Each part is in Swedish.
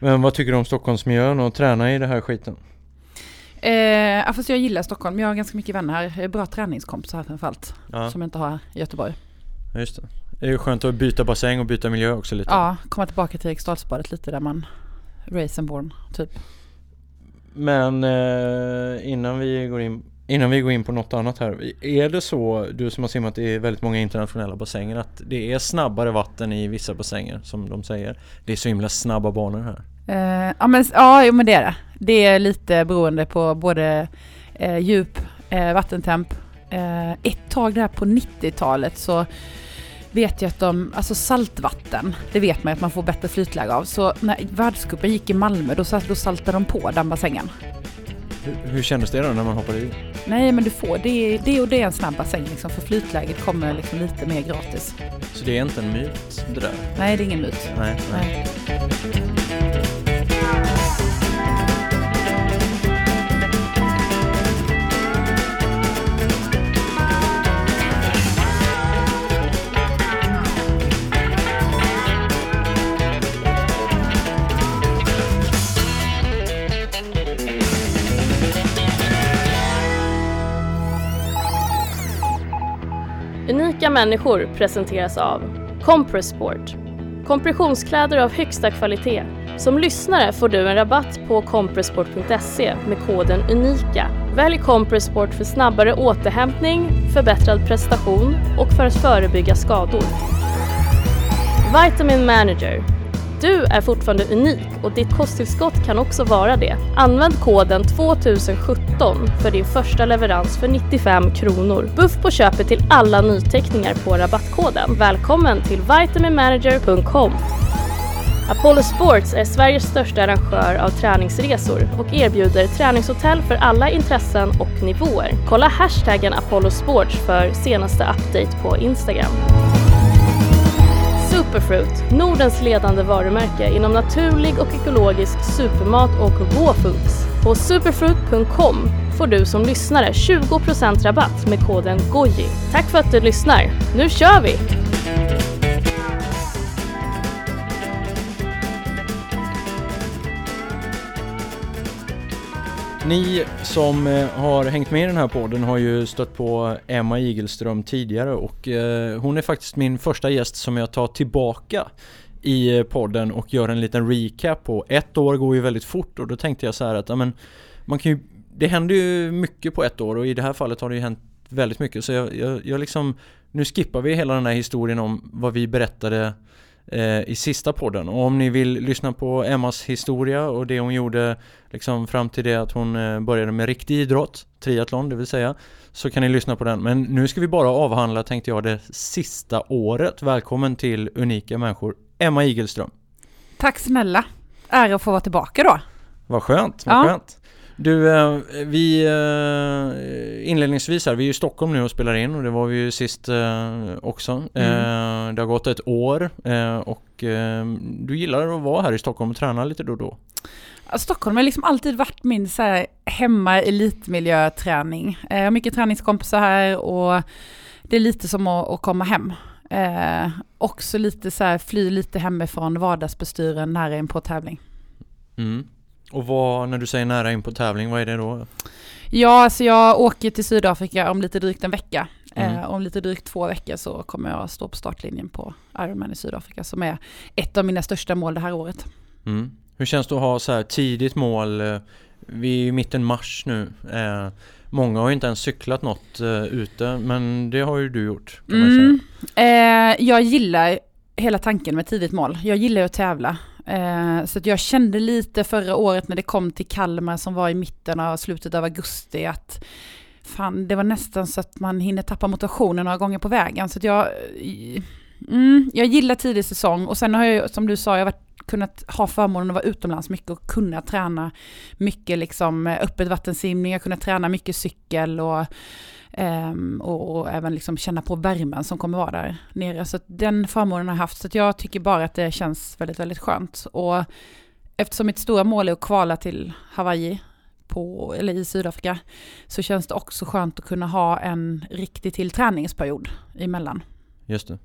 Men vad tycker du om Stockholmsmiljön och träna i det här skiten? Eh, fast jag gillar Stockholm. Jag har ganska mycket vänner här. Bra träningskompisar här framförallt. Ja, Som jag inte har i Göteborg. just det. Det är ju skönt att byta bassäng och byta miljö också lite. Ja, komma tillbaka till Eriksdalsbadet lite där man race and born typ. Men eh, innan, vi går in, innan vi går in på något annat här. Är det så, du som har simmat i väldigt många internationella bassänger, att det är snabbare vatten i vissa bassänger som de säger? Det är så himla snabba banor här. Eh, ja, men, ja, men det är det. Det är lite beroende på både eh, djup, eh, vattentemp. Eh, ett tag där på 90-talet så vet jag att de, alltså saltvatten, det vet man att man får bättre flytläge av. Så när världscupen gick i Malmö då, då saltade de på den bassängen. Hur, hur kändes det då när man hoppade i? Nej men du får, det, det och det är en snabb bassäng liksom, för flytläget kommer liksom lite mer gratis. Så det är inte en myt det där? Nej det är ingen myt. Nej, nej. Nej. Unika människor presenteras av Compressport Kompressionskläder av högsta kvalitet. Som lyssnare får du en rabatt på compressport.se med koden UNIKA. Välj Compressport för snabbare återhämtning, förbättrad prestation och för att förebygga skador. Vitamin Manager. Du är fortfarande unik och ditt kosttillskott kan också vara det. Använd koden 2017 för din första leverans för 95 kronor. Buff på köpet till alla nyteckningar på rabattkoden. Välkommen till vitaminmanager.com. Apollo Sports är Sveriges största arrangör av träningsresor och erbjuder träningshotell för alla intressen och nivåer. Kolla hashtaggen Apollo Sports för senaste update på Instagram. Superfruit, Nordens ledande varumärke inom naturlig och ekologisk supermat och raw foods. På superfruit.com får du som lyssnare 20% rabatt med koden GOJI. Tack för att du lyssnar. Nu kör vi! Ni som eh, har hängt med i den här podden har ju stött på Emma Igelström tidigare och eh, hon är faktiskt min första gäst som jag tar tillbaka i eh, podden och gör en liten recap på. Ett år går ju väldigt fort och då tänkte jag så här att ja, men, man kan ju, det händer ju mycket på ett år och i det här fallet har det ju hänt väldigt mycket så jag, jag, jag liksom nu skippar vi hela den här historien om vad vi berättade i sista podden. Och om ni vill lyssna på Emmas historia och det hon gjorde liksom fram till det att hon eh, började med riktig idrott, triathlon det vill säga, så kan ni lyssna på den. Men nu ska vi bara avhandla, tänkte jag, det sista året. Välkommen till Unika Människor, Emma Igelström. Tack snälla. Ära att få vara tillbaka då. Vad skönt, vad Ja. skönt. Du, eh, vi eh, inledningsvis här, vi är ju i Stockholm nu och spelar in och det var vi ju sist eh, också. Eh, det har gått ett år och du gillar att vara här i Stockholm och träna lite då och då. Stockholm har liksom alltid varit min så här, hemma elitmiljöträning. Jag har mycket träningskompisar här och det är lite som att, att komma hem. Eh, också lite så här, fly lite hemifrån vardagsbestyren nära in på tävling. Mm. Och vad, när du säger nära in på tävling, vad är det då? Ja, alltså jag åker till Sydafrika om lite drygt en vecka. Mm. Eh, om lite drygt två veckor så kommer jag stå på startlinjen på Ironman i Sydafrika som är ett av mina största mål det här året. Mm. Hur känns det att ha så här tidigt mål? eh, Vi är i mitten mars nu. Eh, många har ju inte ens cyklat något eh, ute, men det har ju du gjort. Mm. Eh, jag gillar hela tanken med tidigt mål. Jag gillar ju att tävla. Eh, så att jag kände lite förra året när det kom till Kalmar som var i mitten av slutet av augusti att fan, det var nästan så att man hinner tappa motivationen några gånger på vägen. Så att jag, eh, mm, jag gillar tidig säsong och sen har jag som du sa, jag har varit, kunnat ha förmånen att vara utomlands mycket och kunna träna mycket liksom eh, öppet vattensimning, jag har kunnat träna mycket cykel och Um, och, och även liksom känna på värmen som kommer vara där nere. Så den förmånen har jag haft. Så att jag tycker bara att det känns väldigt, väldigt skönt. Och eftersom mitt stora mål är att kvala till Hawaii på, eller i Sydafrika så känns det också skönt att kunna ha en riktig till träningsperiod emellan. Just det.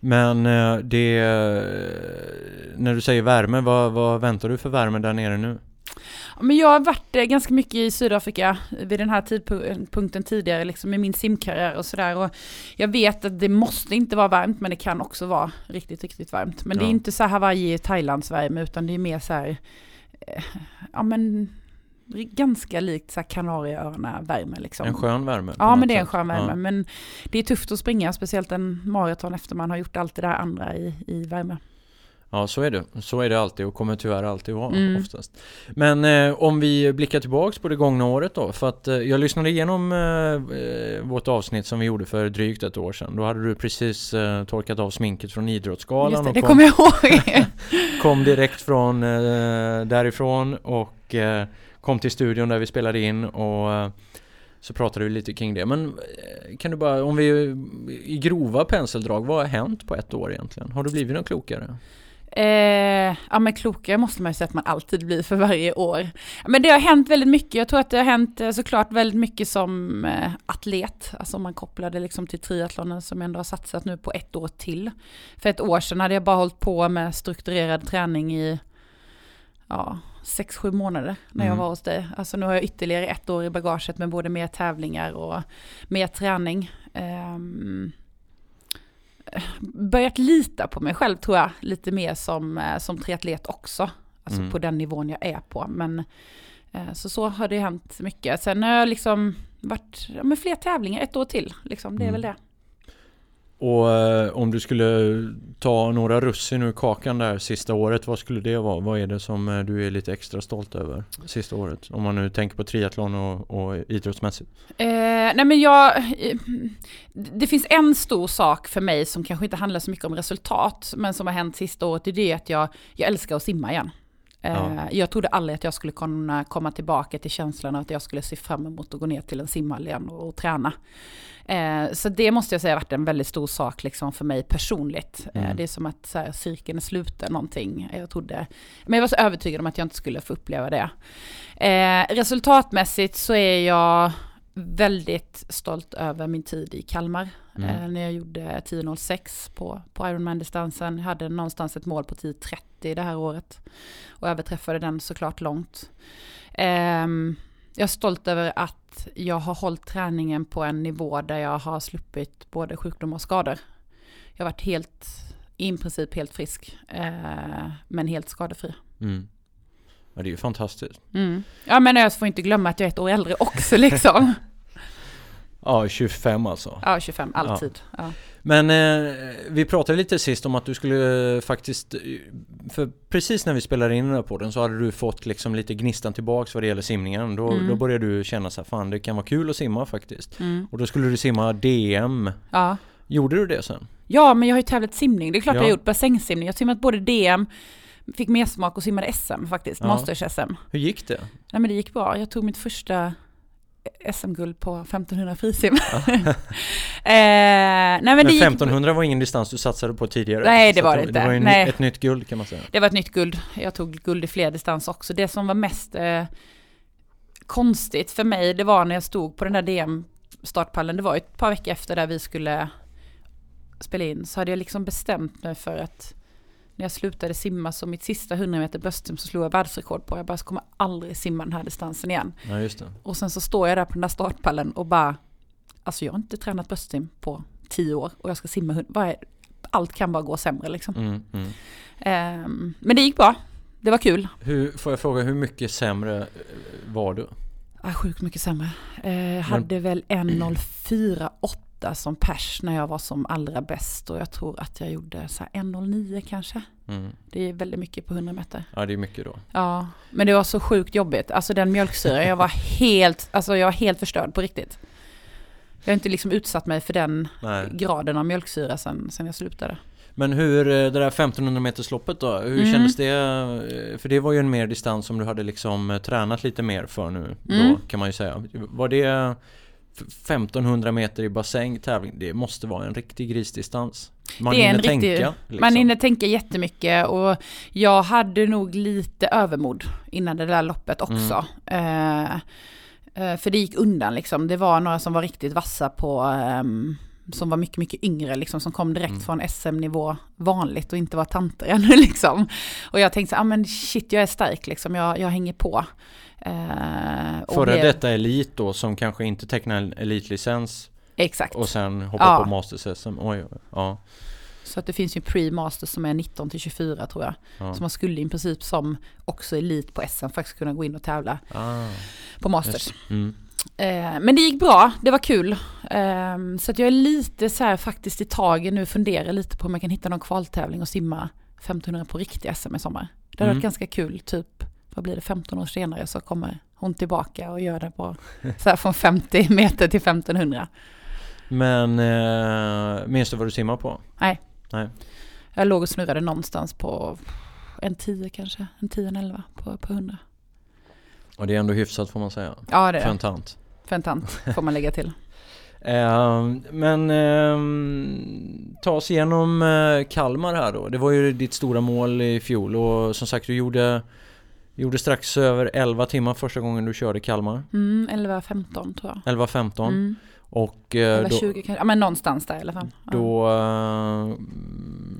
Men eh, det, när du säger värme, vad, vad väntar du för värme där nere nu? Men jag har varit eh, ganska mycket i Sydafrika vid den här tidpunkten tidigare, liksom i min simkarriär och sådär. Och jag vet att det måste inte vara varmt, men det kan också vara riktigt, riktigt varmt. Men ja. det är inte så här Hawaii, Thailands värme, utan det är mer så här, eh, ja men ganska likt så Kanarieöarna-värme. Liksom. En skön värme? Ja, men det är en skön värme. Ja. Men det är tufft att springa, speciellt en maraton efter man har gjort allt det där andra i, i värme. Ja så är det. Så är det alltid och kommer tyvärr alltid vara mm. oftast. Men eh, om vi blickar tillbaks på det gångna året då. För att eh, jag lyssnade igenom eh, eh vårt avsnitt som vi gjorde för drygt ett år sedan. Då hade du precis eh, torkat av sminket från Idrottsgalan. Just det, det kom, kommer jag ihåg. kom direkt från eh, därifrån och kom till studion där vi spelade in och så pratade vi lite kring det. Men kan du bara, om vi i grova penseldrag, vad har hänt på ett år egentligen? Har du blivit något klokare? Eh, ja men klokare måste man ju säga att man alltid blir för varje år. Men det har hänt väldigt mycket. Jag tror att det har hänt eh, såklart väldigt mycket som eh, atlet. Alltså om man kopplar det liksom till triathlonen som jag ändå har satsat nu på ett år till. För ett år sedan hade jag bara hållit på med strukturerad träning i ja, sex, sju månader när jag mm. var hos dig. Alltså nu har jag ytterligare ett år i bagaget med både mer tävlingar och mer träning. Um, börjat lita på mig själv tror jag, lite mer som, eh, som triatlet också. Alltså mm. på den nivån jag är på. Men eh, så så har det hänt mycket. Sen har jag liksom varit ja, med fler tävlingar ett år till. Liksom. Det är mm. väl det. Och eh, om du skulle ta några russin ur kakan där sista året, vad skulle det vara? Vad är det som eh, du är lite extra stolt över sista året? Om man nu tänker på triathlon och, och idrottsmässigt. Eh, nej men jag, eh, det finns en stor sak för mig som kanske inte handlar så mycket om resultat, men som har hänt sista året, det är att jag, jag älskar att simma igen. Ja. Jag trodde aldrig att jag skulle kunna komma tillbaka till känslan att jag skulle se fram emot att gå ner till en simhall igen och, och träna. Eh, så det måste jag säga har varit en väldigt stor sak liksom för mig personligt. Eh, mm. det är som att så här, cirkeln är sluten någonting. Jag trodde, men jag var så övertygad om att jag inte skulle få uppleva det. Eh, resultatmässigt så är jag väldigt stolt över min tid i Kalmar. Mm. Eh, när jag gjorde 10.06 på, på Ironman-distansen. Jag hade någonstans ett mål på 10.30 det här året. Och överträffade den såklart långt. Um, jag är stolt över att jag har hållit träningen på en nivå där jag har sluppit både sjukdom och skador. Jag har varit helt, i princip helt frisk, eh, men helt skadefri. Mm. Ja, det är ju fantastiskt. Mm. Ja, men jag får inte glömma att jag är ett år äldre också liksom. ja, 25 alltså. Ja, 25, alltid. Ja. Ja. Men eh, vi pratade lite sist om att du skulle eh, faktiskt För precis när vi spelade in den här podden så hade du fått liksom lite gnistan tillbaks vad det gäller simningen Då, mm. då började du känna så här, fan det kan vara kul att simma faktiskt mm. Och då skulle du simma DM Ja Gjorde du det sen? Ja men jag har ju tävlat simning, det är klart ja. jag har gjort bassängsimning Jag har simmat både DM Fick mer smak och simmade SM faktiskt. Masters-SM Hur gick det? Nej men det gick bra, jag tog mitt första SM-guld på 1500 frisim. Ja. eh, nej, men, men 1500 gick... var ingen distans du satsade på tidigare? Nej det var det inte. Det var nej. ett nytt guld kan man säga. Det var ett nytt guld. Jag tog guld i fler distans också. Det som var mest eh, konstigt för mig, det var när jag stod på den där DM-startpallen. Det var ett par veckor efter där vi skulle spela in. Så hade jag liksom bestämt mig för att när jag slutade simma så mitt sista 100 meter bröstsim så slog jag världsrekord på. Jag bara, så kommer aldrig simma den här distansen igen. Ja, just det. Och sen så står jag där på den där startpallen och bara, alltså jag har inte tränat bröstsim på tio år och jag ska simma 100, allt kan bara gå sämre liksom. Mm, mm. Um, men det gick bra. Det var kul. Hur, får jag fråga, hur mycket sämre eh, var du? Ah, sjukt mycket sämre. Jag uh, hade väl 1.04,8 8 som pers när jag var som allra bäst och jag tror att jag gjorde så 1.09 kanske. Mm. Det är väldigt mycket på 100 meter. Ja det är mycket då. Ja, men det var så sjukt jobbigt. Alltså den mjölksyran, jag var helt, alltså jag var helt förstörd på riktigt. Jag har inte liksom utsatt mig för den Nej. graden av mjölksyra sen, sen jag slutade. Men hur, eh, det där 1500 meters loppet då, hur mm. kändes det? Eh, för det var ju en mer distans som du hade liksom eh, tränat lite mer för nu mm. då kan man ju säga. Var det 1500 meter i bassängtävling, det måste vara en riktig grisdistans. Man hinner riktig, tänka. Liksom. Man hinner tänka jättemycket och jag hade nog lite övermod innan det där loppet också. Mm. Uh, för det gick undan liksom. Det var några som var riktigt vassa på um, som var mycket, mycket yngre, liksom, som kom direkt Mm. från SM-nivå vanligt och inte var tanter ännu. Liksom. Och jag tänkte så, ah, men shit jag är stark, liksom. jag, jag hänger på. Eh, Före blev- detta elit då som kanske inte tecknar en elitlicens Exakt. och sen hoppar Ja. på Masters-SM. Oj, oj, ja. Så att det finns ju pre-master som är 19 till 24 tror jag. ja. Så man skulle i princip som också elit på SM faktiskt kunna gå in och tävla Ah, på masters. just. Mm. Eh, men det gick bra, det var kul. Eh, så att jag är lite så här faktiskt i taget nu, funderar lite på om jag kan hitta någon kvaltävling och simma 1500 på riktig SM i sommar. Det hade Mm. varit ganska kul, typ, vad blir det, 15 år senare så kommer hon tillbaka och gör det på, så här från 50 meter till 1500. Men eh, minns du vad du simmar på? Jag låg och snurrade någonstans på en 10 kanske, en 10, en 11 på, på 100. Och det är ändå hyfsat får man säga. Ja det är För en tant. för en tant får man lägga till. Eh, men ehm, ta oss igenom eh, Kalmar här då. Det var ju ditt stora mål i fjol och som sagt du gjorde, gjorde strax över 11 timmar första gången du körde Kalmar. Mm, 11-15 tror jag. 11-15 Mm. och eh, då, 20 kanske, ja men någonstans där i alla fall. Då, eh,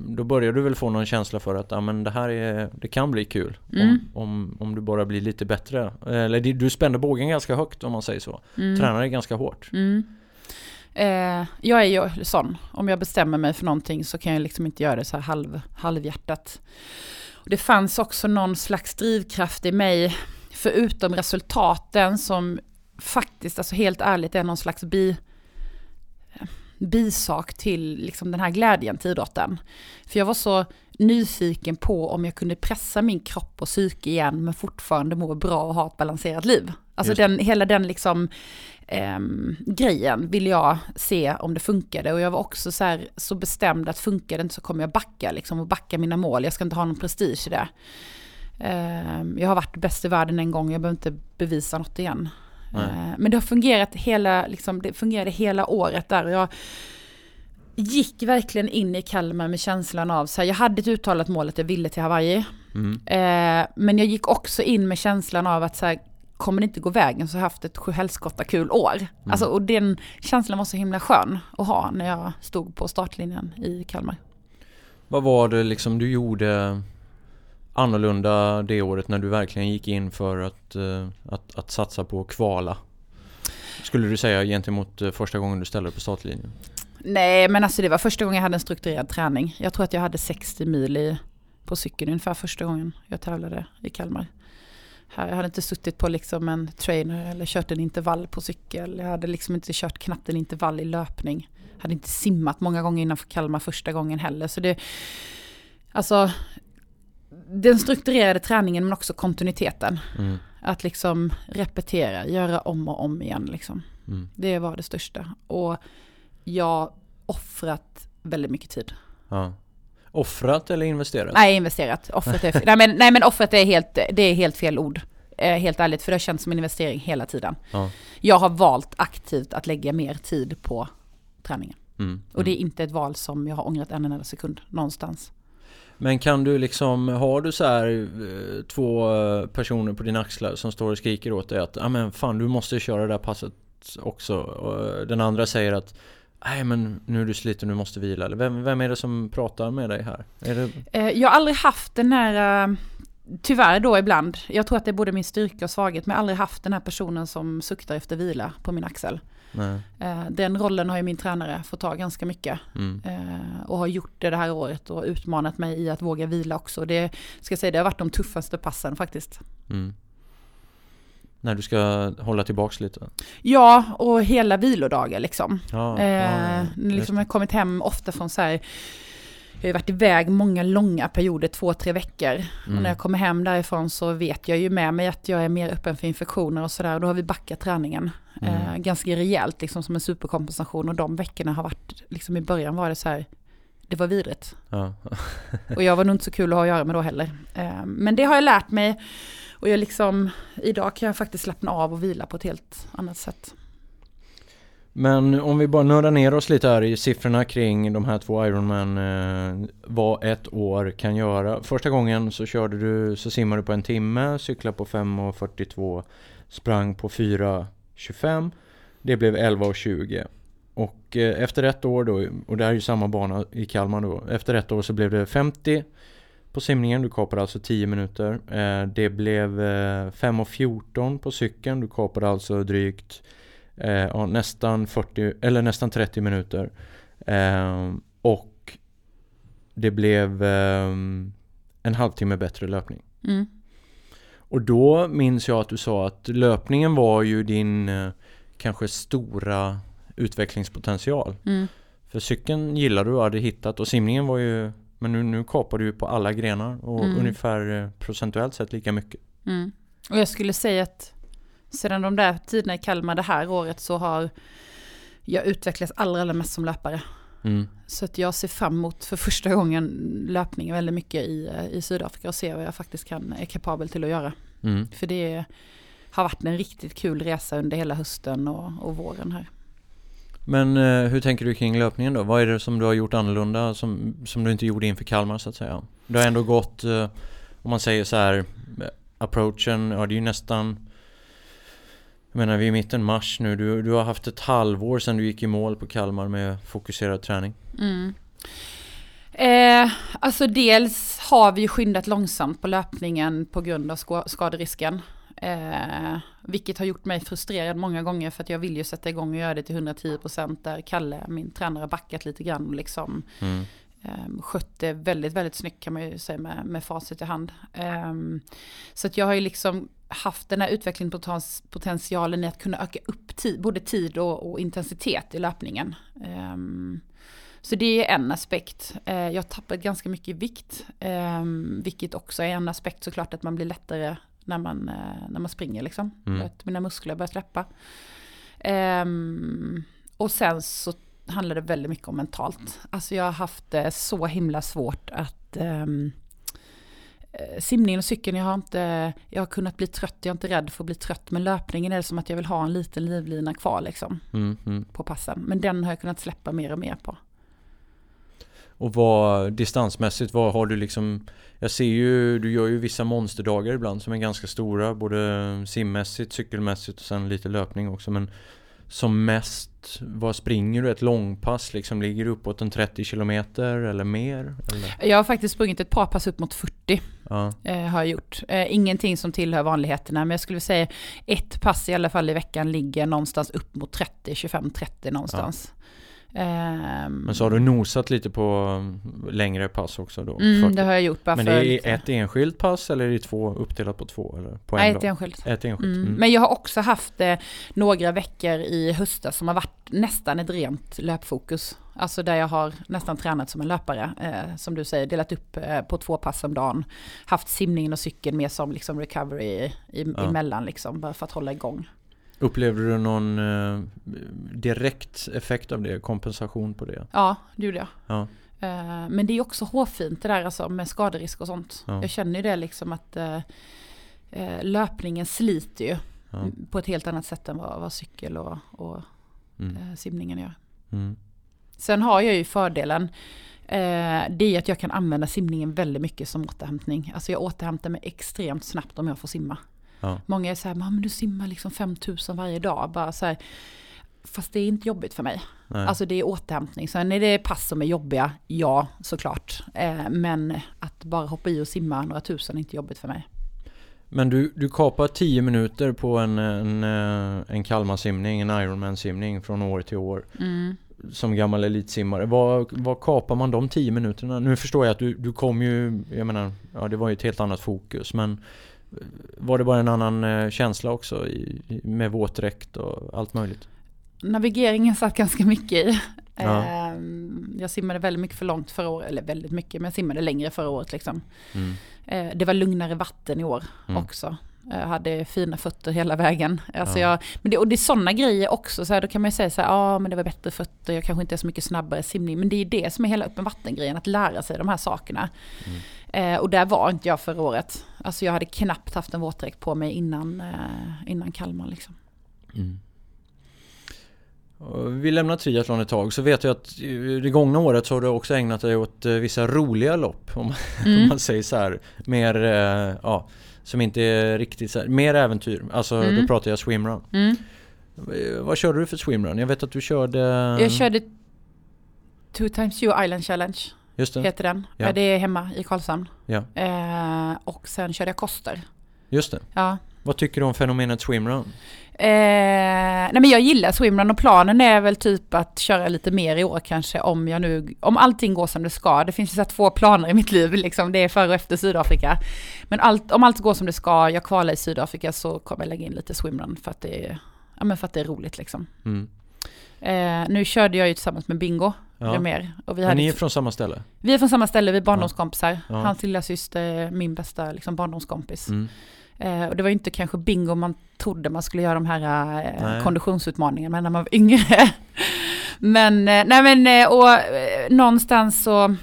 då började du väl få någon känsla för att ja, men det här är, det kan bli kul Mm. om, om, om du bara blir lite bättre. Eller du spände bågen ganska högt om man säger så. Mm. Tränade ganska hårt. Mm. Eh, jag är ju sån, om jag bestämmer mig för någonting så kan jag liksom inte göra det så här halv, halvhjärtat. Det fanns också någon slags drivkraft i mig, förutom resultaten som faktiskt, alltså helt ärligt är någon slags bi, bisak till liksom den här glädjen till idrotten. För jag var så nyfiken på om jag kunde pressa min kropp och psyke igen men fortfarande må bra och ha ett balanserat liv. Alltså den, hela den liksom ehm, grejen vill jag se om det funkade och jag var också så, här, så bestämd att funkar det inte så kommer jag backa liksom och backa mina mål. Jag ska inte ha någon prestige i det. Ehm, jag har varit bäst i världen en gång, jag behöver inte bevisa något igen. Ehm, men det har fungerat hela, liksom, det fungerade hela året där och jag gick verkligen in i Kalmar med känslan av, så här, jag hade ett uttalat mål att jag ville till Hawaii. Mm. Eh, men jag gick också in med känslan av att så här, kommer det inte gå vägen så har jag haft ett sjuhelskotta kul år. Alltså, och den känslan var så himla skön att ha när jag stod på startlinjen i Kalmar. Vad var det liksom du gjorde annorlunda det året när du verkligen gick in för att, eh, att, att satsa på kvala? Skulle du säga gentemot eh, första gången du ställde dig på startlinjen? Nej men alltså det var första gången jag hade en strukturerad träning. Jag tror att jag hade 60 mil i, på cykeln ungefär första gången jag tävlade i Kalmar. Här, jag hade inte suttit på liksom en trainer eller kört en intervall på cykel. Jag hade liksom inte kört knappt en intervall i löpning. Jag hade inte simmat många gånger innan för Kalmar första gången heller. Så det, alltså, den strukturerade träningen men också kontinuiteten. Mm. Att liksom repetera, göra om och om igen liksom. Mm. Det var det största. Och jag offrat väldigt mycket tid. Ja. Offrat eller investerat? Nej, investerat. Offret är, nej, men, nej men offret är helt, det är helt fel ord. Eh, helt ärligt, för det har känts som en investering hela tiden. Ja. Jag har valt aktivt att lägga mer tid på träningen. Mm. Och det Mm. är inte ett val som jag har ångrat en enda sekund någonstans. Men kan du liksom, har du så här eh, två eh, personer på dina axlar som står och skriker åt dig att ja men fan du måste köra det där passet också och eh, den andra säger att Nej men nu är du sliten, du måste vila eller vem, vem är det som pratar med dig här? Är det, Eh, jag har aldrig haft den här, eh, tyvärr då ibland, jag tror att det är både min styrka och svaghet, men jag har aldrig haft den här personen som suktar efter vila på min axel. nej. Eh, Den rollen har ju min tränare fått ta ganska mycket. Mm. Och har gjort det det här året och utmanat mig i att våga vila också. Det, ska säga, det har varit de tuffaste passen faktiskt. Mm. När du ska hålla tillbaks lite? Ja, och hela vilodagar liksom. Ja, eh, ja, liksom jag har kommit hem ofta från så här, jag har ju varit iväg många långa perioder, två, tre veckor. Mm. Och när jag kommer hem därifrån så vet jag ju med mig att jag är mer öppen för infektioner och sådär. Då har vi backat träningen eh, Mm. ganska rejält liksom som en superkompensation. Och de veckorna har varit, liksom i början var det så här, det var vidrigt. ja. Och jag var nog inte så kul att ha att göra med då heller. Eh, Men det har jag lärt mig. Och jag liksom, idag kan jag faktiskt slappna av och vila på ett helt annat sätt. Men om vi bara nördar ner oss lite här i siffrorna kring de här två Ironman eh, vad ett år kan göra. Första gången så körde du, så simmade du på en timme, cyklade på 5.42, sprang på 4.25. Det blev 11.20. och eh, efter ett år då, och det här är ju samma bana i Kalmar då. Efter ett år så blev det 50 på simningen, du kapade alltså 10 minuter. Eh, det blev eh, 5.14 på cykeln, du kapade alltså drygt eh, ja, nästan 40 eller nästan 30 minuter. Eh, och det blev eh, en halvtimme bättre löpning. Mm. Och då minns jag att du sa att löpningen var ju din eh, kanske stora utvecklingspotential. Mm. För cykeln gillade du och hade hittat och simningen var ju Men nu, nu kapar du ju på alla grenar och Mm. ungefär eh, procentuellt sett lika mycket. Mm. Och jag skulle säga att sedan de där tiderna i Kalmar det här året så har jag utvecklats allra, allra mest som löpare. Mm. Så att jag ser fram emot för första gången löpning väldigt mycket i, eh, i Sydafrika och ser vad jag faktiskt kan, är kapabel till att göra. Mm. För det har varit en riktigt kul resa under hela hösten och, och våren här. Men eh, hur tänker du kring löpningen då? Vad är det som du har gjort annorlunda som, som du inte gjorde inför Kalmar så att säga? Du har ändå gått, eh, om man säger så här, eh, approachen, ja det är ju nästan Jag menar vi är i mitten mars nu, du, du har haft ett halvår sedan du gick i mål på Kalmar med fokuserad träning. Mm. Eh, alltså dels har vi ju skyndat långsamt på löpningen på grund av skaderisken. Eh, vilket har gjort mig frustrerad många gånger för att jag vill ju sätta igång och göra det till 110% där Kalle, min tränare, backat lite grann och liksom Mm. eh, skött det väldigt, väldigt snyggt kan man ju säga med, med facit i hand. Eh, så att jag har ju liksom haft den här utvecklingspotentialen i att kunna öka upp tid, både tid och, och intensitet i löpningen. Eh, så det är en aspekt. Eh, Jag har tappat ganska mycket vikt. Vilket också är en aspekt såklart att man blir lättare när man, eh, när man springer liksom. Mm. Att mina muskler börjar släppa. Ehm, Och sen så handlar det väldigt mycket om mentalt. Alltså jag har haft det så himla svårt att eh, simningen och cykeln, jag har inte, jag har kunnat bli trött, jag är inte rädd för att bli trött, men löpningen är det som att jag vill ha en liten livlina kvar liksom Mm, mm. på passen. Men den har jag kunnat släppa mer och mer på. Och vad distansmässigt, vad har du liksom Jag ser ju, du gör ju vissa monsterdagar ibland som är ganska stora Både simmässigt, cykelmässigt och sen lite löpning också men Som mest, vad springer du? Ett långpass liksom? Ligger du uppåt en 30 kilometer eller mer? Eller? Jag har faktiskt sprungit ett par pass upp mot 40 Ja, eh, har jag gjort. Eh, ingenting som tillhör vanligheterna, men jag skulle säga ett pass i alla fall i veckan ligger någonstans upp mot 30, 25, 30 någonstans. Ehm, men så har du nosat lite på um, längre pass också då? mm, 40. det har jag gjort bara men det är lite- ett enskilt pass eller är det två uppdelat på två? Eller på en Nej, dag? ett enskilt. Ett enskilt? Mm. Mm. Men jag har också haft eh, några veckor i höstas som har varit nästan ett rent löpfokus. Alltså där jag har nästan tränat som en löpare. Eh, som du säger, delat upp eh, på två pass om dagen. Haft simningen och cykeln mer som liksom recovery i, i, Ja. emellan liksom, bara för att hålla igång. Upplevde du någon eh, direkt effekt av det? Kompensation på det? Ja, det gjorde jag. Ja. Eh, Men det är också hårfint det där alltså med skaderisk och sånt. Ja. Jag känner ju det liksom att eh, eh, löpningen sliter ju ja. på ett helt annat sätt än vad, vad cykel och, och Mm. eh, simningen gör. Mm. Sen har jag ju fördelen eh, det är att jag kan använda simningen väldigt mycket som återhämtning. Alltså jag återhämtar mig extremt snabbt om jag får simma. Ja. Många är så här, men du simmar liksom 5000 varje dag. Bara så här, fast det är inte jobbigt för mig. Nej. Alltså det är återhämtning. Sen är det pass som är jobbiga, ja såklart. Eh, men att bara hoppa i och simma några tusen är inte jobbigt för mig. Men du, du kapar 10 minuter på en, en, eh, en Kalmar-simning, en Ironman-simning från år till år. Mm. Som gammal elitsimmare. Vad, vad kapar man de 10 minuterna? Nu förstår jag att du, du kom ju, jag menar, ja det var ju ett helt annat fokus men var det bara en annan eh, känsla också i, med våtdräkt och allt möjligt? Navigeringen satt ganska mycket i. Ja. Eh, jag simmade väldigt mycket för långt förra året, eller väldigt mycket, men jag simmade längre förra året liksom. Mm. Eh, Det var lugnare vatten i år Mm. också. Jag hade fina fötter hela vägen. Alltså Ja. jag, men det, och det är sådana grejer också, så här, då kan man ju säga så här, ja men det var bättre fötter, jag kanske inte är så mycket snabbare simning. Men det är det som är hela öppen vattengrejen, att lära sig de här sakerna. Mm. Eh, och där var inte jag förra året. Alltså jag hade knappt haft en våtdräkt på mig innan, eh, innan Kalmar liksom. Mm. Vi lämnar triathlon ett tag så vet jag att i det gångna året så har du också ägnat dig åt eh, vissa roliga lopp om man, om Mm. man säger så här. Mer, eh, ja, som inte är riktigt så här, mer äventyr. Alltså då Mm. pratar jag swimrun. Mm. Eh, Vad körde du för swimrun? Jag vet att du körde... Jag körde Two Times You Island Challenge, Just det, heter den. Ja. Det är hemma i Karlshamn. Ja. Eh, och sen körde jag Koster. just det. Ja. Vad tycker du om fenomenet swimrun? Eh, nej men jag gillar swimrun och planen är väl typ att köra lite mer i år kanske om jag nu, om allting går som det ska. Det finns ju så två planer i mitt liv liksom, det är före och efter Sydafrika. Men allt, om allt går som det ska, jag kvalar i Sydafrika så kommer jag lägga in lite swimrun för att det är, ja men för att det är roligt liksom. Mm. Eh, nu körde jag ju tillsammans med Bingo, Ja. mer. Och vi, Men ni är från samma ställe? vi är från samma ställe, vi är barndomskompisar. Ja. Hans lilla syster, min bästa liksom, barndomskompis. Mm. Eh, och det var ju inte kanske bingo man trodde man skulle göra de här eh, konditionsutmaningarna när man var yngre. men, eh, nej men, eh, och någonstans så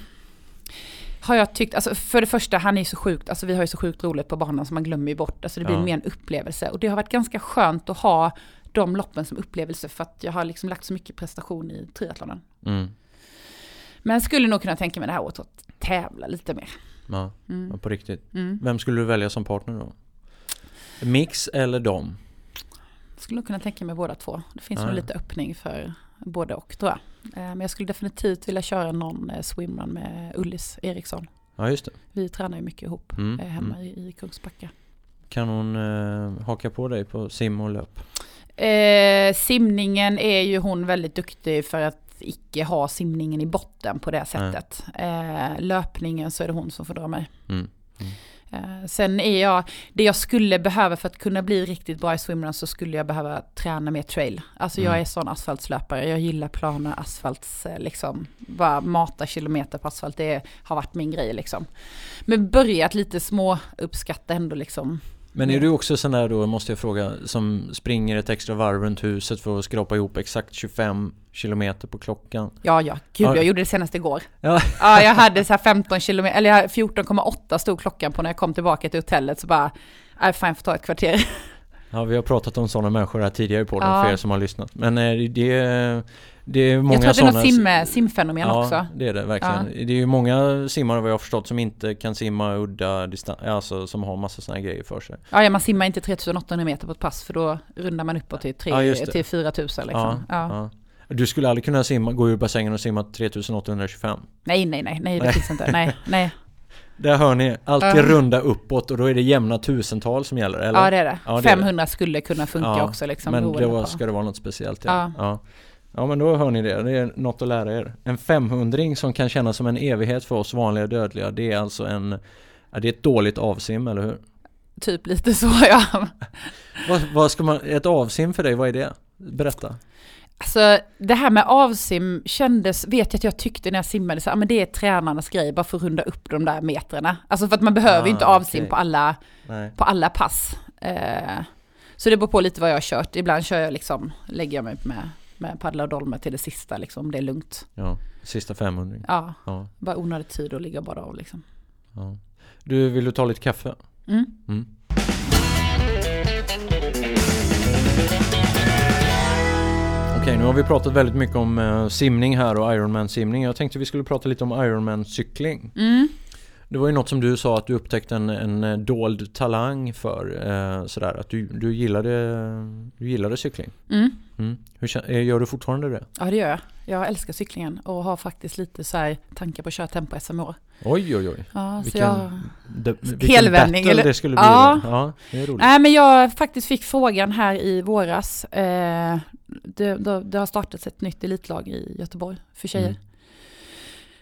har jag tyckt, alltså för det första, han är ju så sjukt, alltså vi har ju så sjukt roligt på banan så man glömmer ju bort, alltså det blir Ja. mer en upplevelse. Och det har varit ganska skönt att ha de loppen som upplevelse för att jag har liksom lagt så mycket prestation i triathlonen. Mm. Men skulle nog kunna tänka mig det här året att tävla lite mer. Ja, Mm. ja, på riktigt. Mm. Vem skulle du välja som partner då? Mix eller dom? Skulle nog kunna tänka mig båda två. Det finns Ja, nog lite öppning för både och tror jag. Eh, Men jag skulle definitivt vilja köra någon eh, swimrun med Ullis Eriksson. Ja, just det. Vi tränar ju mycket ihop Mm. eh, hemma Mm. i, i Kungsbacka. Kan hon eh, haka på dig på sim och löp? Eh, simningen är ju hon väldigt duktig för att icke ha simningen i botten på det sättet. Eh, löpningen så är det hon som får dra mig. Mm. Eh, sen är jag, det jag skulle behöva för att kunna bli riktigt bra i swimrun så skulle jag behöva träna mer trail. Alltså jag Mm. är sån asfaltslöpare, jag gillar planer, asfalts, eh, liksom, bara mata kilometer på asfalt, det har varit min grej liksom. Men börjat lite små uppskatta ändå liksom. Men är du också sån där då, måste jag fråga, som springer ett extra varv runt huset för att skrapa ihop exakt 25 kilometer på klockan? Ja, ja, gud Ja. jag gjorde det senast igår. Ja. Ja, jag hade så här 15 kilometer, eller jag hade 14,8 stod klockan på när jag kom tillbaka till hotellet så bara, nej fan jag får ta ett kvarter. Ja, vi har pratat om sådana människor här tidigare på den Ja. för er som har lyssnat. Men eh, det, det är många jag tror att det är något sådana... sim, simfenomen ja, också. det är det verkligen. Det är ju många simmare vad jag har förstått som inte kan simma udda distans, alltså som har massa sådana grejer för sig. Ja, ja, man simmar inte 3800 meter på ett pass för då rundar man uppåt till, Ja, just 3, det. till 4000 liksom. Ja, ja. Du skulle aldrig kunna simma, gå ur bassängen och simma 3825. Nej, nej, nej, nej, det Nej. finns inte. Nej, nej. Där hör ni, alltid Ja. runda uppåt och då är det jämna tusental som gäller, eller? Ja, det är det. Ja, det är 500 skulle kunna funka Ja, också liksom. Men då ska det vara något speciellt ja. Ja. men då hör ni det, det är något att lära er. En 500 som kan kännas som en evighet för oss vanliga dödliga, det är alltså en det är ett dåligt avsim, eller hur? Typ lite så, ja. Vad, vad ska man, ett avsim för dig, vad är det? Berätta. Alltså det här med avsim kändes, vet jag att jag tyckte när jag simmade, så, men det är tränarnas grej, bara för att runda upp de där metrarna. Alltså för att man behöver Ah, inte avsim okej. på, alla, Nej. på alla pass. Eh, så det beror på lite vad jag har kört. Ibland kör jag liksom, lägger jag mig med, med paddla och dolme till det sista liksom, om det är lugnt. Ja, sista 500. Ja, Ja, bara onödig tid att ligga bada av liksom. ja. Du, vill du ta lite kaffe? Mm. Mm. Okej, nu har vi pratat väldigt mycket om eh, simning här och Ironman-simning. Jag tänkte vi skulle prata lite om Ironman-cykling. Mm. Det var ju något som du sa att du upptäckte en, en eh, dold talang för. Eh, sådär, att du, du, gillade, du gillade cykling. Mm. Mm. Hur, eh, gör du fortfarande det? Ja det gör jag. Jag älskar cyklingen och har faktiskt lite så här tankar på att köra tempo-SM i år. Oj, oj, oj. Ja, Vilken, jag... de, vilken Helvändning, eller? det skulle bli. Ja. ja det är roligt. Nej men jag faktiskt fick frågan här i våras. Eh, det, det, det har startats ett nytt elitlag i Göteborg för tjejer.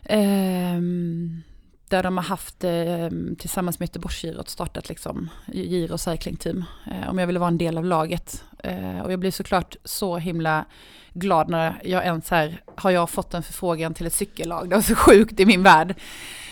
Ehm, där de har haft eh, tillsammans med Göteborgsgirot startat liksom Giro Team. Eh, om jag ville vara en del av laget. Eh, och jag blev såklart så himla glad när jag ens här har jag fått en förfrågan till ett cykellag. Det var så sjukt i min värld.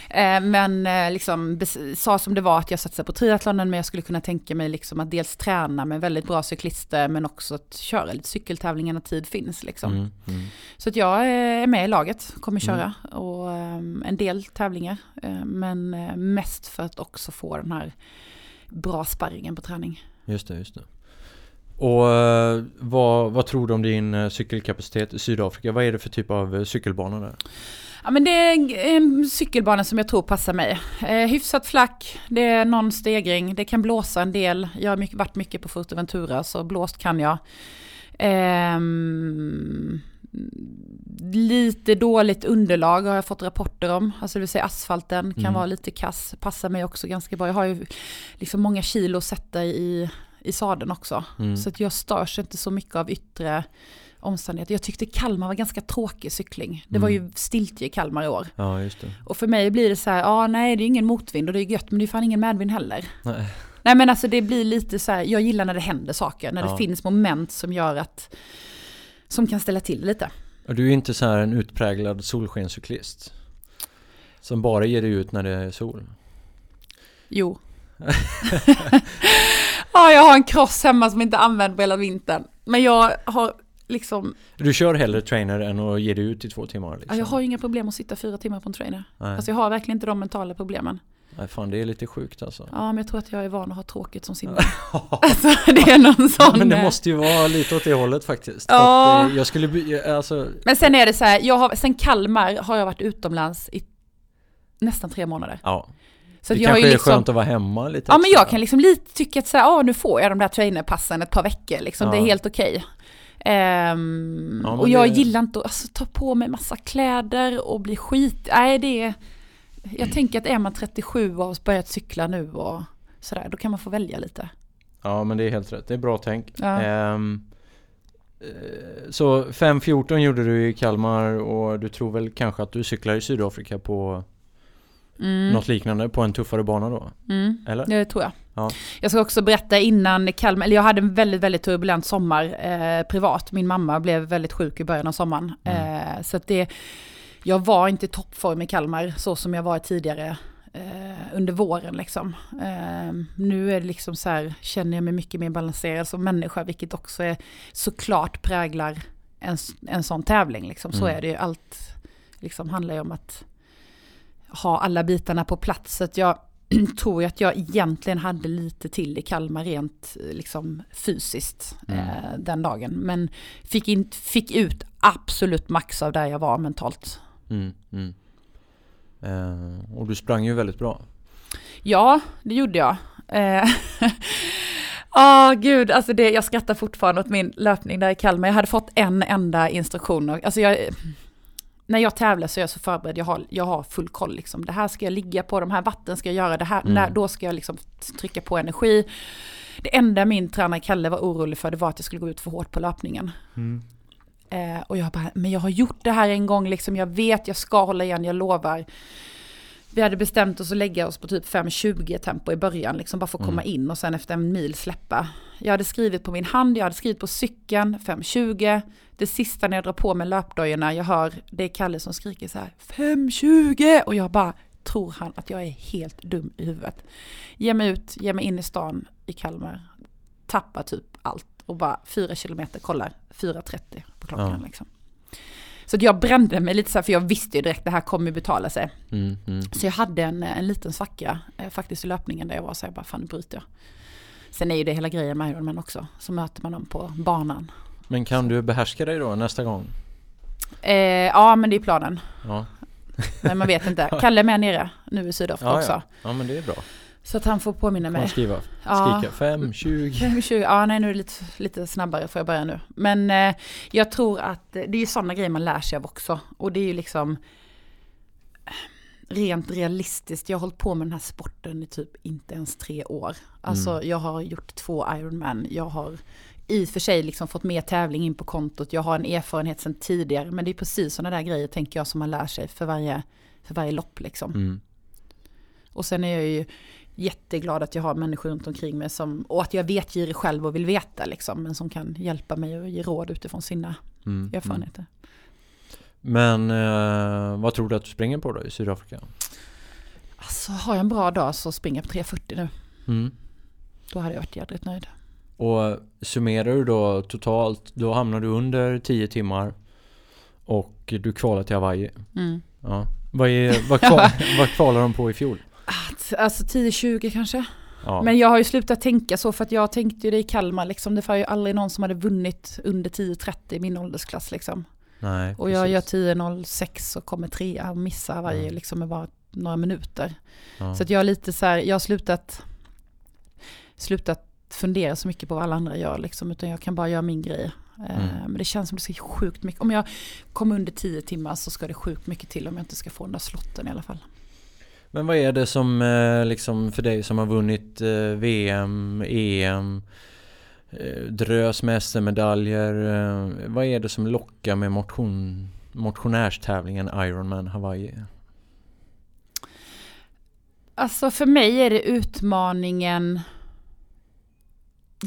Eh, men eh, liksom sa som det var att jag satsar på triathlonen men jag skulle kunna tänka mig liksom att dels träna med väldigt bra cyklister men också att köra lite cykeltävlingar när tid finns. Liksom. Mm, mm. Så att jag är med i laget, kommer Mm. köra och ehm, en del tävlingar. Men mest för att också få den här bra sparringen på träning. Just det, just det. Och eh, vad, vad tror du om din eh, cykelkapacitet i Sydafrika? Vad är det för typ av eh, cykelbanor där? Ja men det är en, cykelbana som jag tror passar mig. Eh, hyfsat flack, det är någon stegring, det kan blåsa en del. Jag har mycket, varit mycket på Fuerteventura så blåst kan jag. Ehm, lite dåligt underlag har jag fått rapporter om. Alltså det vill säga asfalten kan Mm. vara lite kass. Passar mig också ganska bra. Jag har ju liksom många kilo att sätta i, i sadeln också. Mm. Så att jag störs inte så mycket av yttre omständigheter. Jag tyckte Kalmar var ganska tråkig cykling. Det var Mm. ju stiltje i Kalmar i år. Ja. Och för mig blir det så här, ja ah, nej det är ingen motvind och det är gött men det är fan ingen medvind heller. Nej. Nej men alltså det blir lite så här, jag gillar när det händer saker, när Ja. det finns moment som gör att, som kan ställa till lite. Och du är inte så här en utpräglad solskenscyklist? Som bara ger dig ut när det är sol? Jo. ja, jag har en cross hemma som inte använt på hela vintern. Men jag har liksom, Du kör hellre trainer än att ge dig ut i två timmar? Liksom. ja, jag har inga problem att sitta fyra timmar på en trainer. Nej. Alltså jag har verkligen inte de mentala problemen. Nej, fan det är lite sjukt alltså. Ja, men jag tror att jag är van att ha tråkigt som simmare. alltså det är någon Ja, sån... men det eh, måste ju vara lite åt det hållet faktiskt. Ja. Eh, jag skulle bli, alltså, Men sen är det så här, jag har, sen Kalmar har jag varit utomlands i nästan tre månader. ja. Så det jag kanske ju är liksom, skönt att vara hemma lite Ja men jag kan liksom lite tycka att så här, ah, nu får jag de där trainerpassen ett par veckor liksom, det är Ja. helt okej. Ehm, Ja, och jag det- gillar inte att alltså, ta på mig massa kläder och bli skit, nej det är, jag tänker att är man 37 och har börjat cykla nu och sådär, då kan man få välja lite. Ja men det är helt rätt, det är bra tänk. Ja. Eh, så 5.14 gjorde du i Kalmar och du tror väl kanske att du cyklar i Sydafrika på Mm. något liknande på en tuffare bana då? Mm. Eller? Det tror jag. Ja. Jag ska också berätta innan Kalmar, eller jag hade en väldigt, väldigt turbulent sommar eh, privat. Min mamma blev väldigt sjuk i början av sommaren. Mm. Eh, så att det, jag var inte i toppform i Kalmar så som jag var tidigare eh, under våren liksom. Eh, nu är det liksom så här, känner jag mig mycket mer balanserad som människa, vilket också är såklart präglar en, en sån tävling liksom. Så Mm. är det ju, allt liksom handlar ju om att ha alla bitarna på plats. Så att jag tror att jag egentligen hade lite till i Kalmar rent eh, liksom fysiskt Mm. eh, den dagen. Men fick, in, fick ut absolut max av där jag var mentalt. Mm, mm. Eh, och du sprang ju väldigt bra. Ja, det gjorde jag. Eh, Ja, gud, alltså det, jag skrattar fortfarande åt min löpning där i Kalmar. Jag hade fått en enda instruktion. och- Alltså jag, när jag tävlar så är jag så förberedd, jag har, jag har full koll. Liksom. Det här ska jag ligga på, de här vatten ska jag göra, det här, Mm. när, då ska jag liksom trycka på energi. Det enda min tränare Kalle var orolig för det var att jag skulle gå ut för hårt på löpningen. Eh, och jag bara, men jag har gjort det här en gång, liksom, jag vet, jag ska hålla igen, jag lovar. Vi hade bestämt oss att lägga oss på typ 5.20 tempo i början, liksom bara för att komma Mm. in och sen efter en mil släppa. Jag hade skrivit på min hand, jag hade skrivit på cykeln, 5.20. Det sista när jag drar på mig löpdojorna, jag hör, det är Kalle som skriker så här, 5.20! Och jag bara, tror han att jag är helt dum i huvudet? Ge mig ut, ge mig in i stan i Kalmar, tappa typ allt och bara 4 kilometer, kollar, 4.30 på klockan Ja. liksom. Så jag brände mig lite så här, för jag visste ju direkt det här kommer betala sig. Mm, mm. Så jag hade en, en liten svacka eh, faktiskt i löpningen där jag var så här, bara fan nu bryter jag. Sen är ju det hela grejen med Ironman också, så möter man dem på banan. Men kan du behärska dig då nästa gång? Eh, ja men det är planen, Ja, men man vet inte. Kalle är med nere nu i Sydafrika ja, också. ja. ja men det är bra. Så att han får påminna Kan man mig. skriva? Ja. Skrika 5, 20. 20, ja nej nu är det lite, lite snabbare får jag börja nu. Men eh, jag tror att det är ju sådana grejer man lär sig av också. Och det är ju liksom rent realistiskt. Jag har hållit på med den här sporten i typ inte ens tre år. Alltså Mm. jag har gjort två Ironman. Jag har i och för sig liksom fått mer tävling in på kontot. Jag har en erfarenhet sedan tidigare. Men det är precis sådana där grejer tänker jag som man lär sig för varje, för varje lopp liksom. Mm. Och sen är jag ju jätteglad att jag har människor runt omkring mig som, och att jag vet girig själv och vill veta liksom, men som kan hjälpa mig och ge råd utifrån sina Mm. Mm. erfarenheter. Men eh, vad tror du att du springer på då i Sydafrika? Alltså har jag en bra dag så springer jag på 3.40 nu. Mm. Då hade jag varit jädrigt nöjd. Och summerar du då totalt, då hamnar du under 10 timmar och du kvalar till Hawaii. Mm. Ja. Vad, är, vad, kval, vad kvalar de på i fjol? Alltså 10-20 kanske. Ja. Men jag har ju slutat tänka så för att jag tänkte ju det i Kalmar liksom. Det var ju aldrig någon som hade vunnit under 10-30 i min åldersklass liksom. Nej, Och jag gör precis. 10.06 och kommer trea och missar varje Ja. liksom med bara några minuter. Ja. Så att jag har lite så här, jag har slutat, slutat fundera så mycket på vad alla andra gör liksom, utan jag kan bara göra min grej. Eh, Mm. Men det känns som det ska sjukt mycket. Om jag kommer under 10 timmar så ska det sjukt mycket till om jag inte ska få den där slotten i alla fall. Men vad är det som eh, liksom för dig som har vunnit eh, VM, EM, eh, drös med SM-medaljer. Vad är det som lockar med motion, motionärstävlingen Ironman Hawaii? Alltså för mig är det utmaningen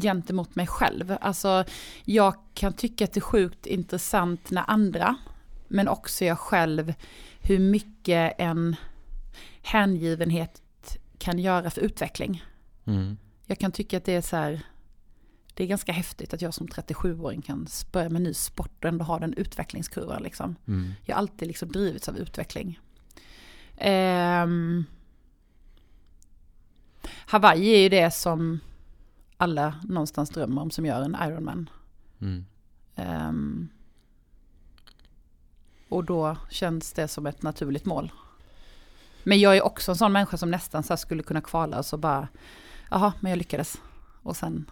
gentemot mig själv. Alltså jag kan tycka att det är sjukt intressant när andra, men också jag själv, hur mycket en hängivenhet kan göra för utveckling. Mm. Jag kan tycka att det är så här, det är ganska häftigt att jag som 37-åring kan börja med ny sport och ändå ha den utvecklingskurvan liksom. Mm. Jag har alltid liksom drivits av utveckling. Ehm, Hawaii är ju det som alla någonstans drömmer om som gör en Ironman. Mm. Ehm, och då känns det som ett naturligt mål. Men jag är också en sån människa som nästan så skulle kunna kvala och så bara, jaha, men jag lyckades. Och sen,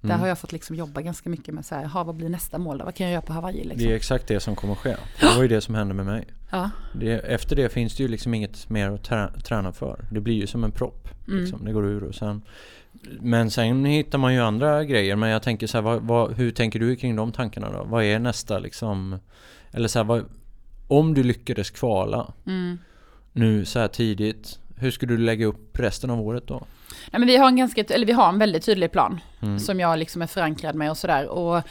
där Mm. har jag fått liksom jobba ganska mycket med så här, jaha, vad blir nästa mål då? Vad kan jag göra på Hawaii liksom? Det är exakt det som kommer ske. Det var ju det som hände med mig. Ja. Det, efter det finns det ju liksom inget mer att trä, träna för. Det blir ju som en propp. Mm. Liksom. Det går ur och sen Men sen hittar man ju andra grejer. Men jag tänker så här, vad, vad, hur tänker du kring de tankarna då? Vad är nästa liksom Eller så här, vad, Om du lyckades kvala Mm. Nu så här tidigt Hur skulle du lägga upp resten av året då? Nej, men vi har en ganska, eller vi har en väldigt tydlig plan. Mm. som jag liksom är förankrad med och sådär. Och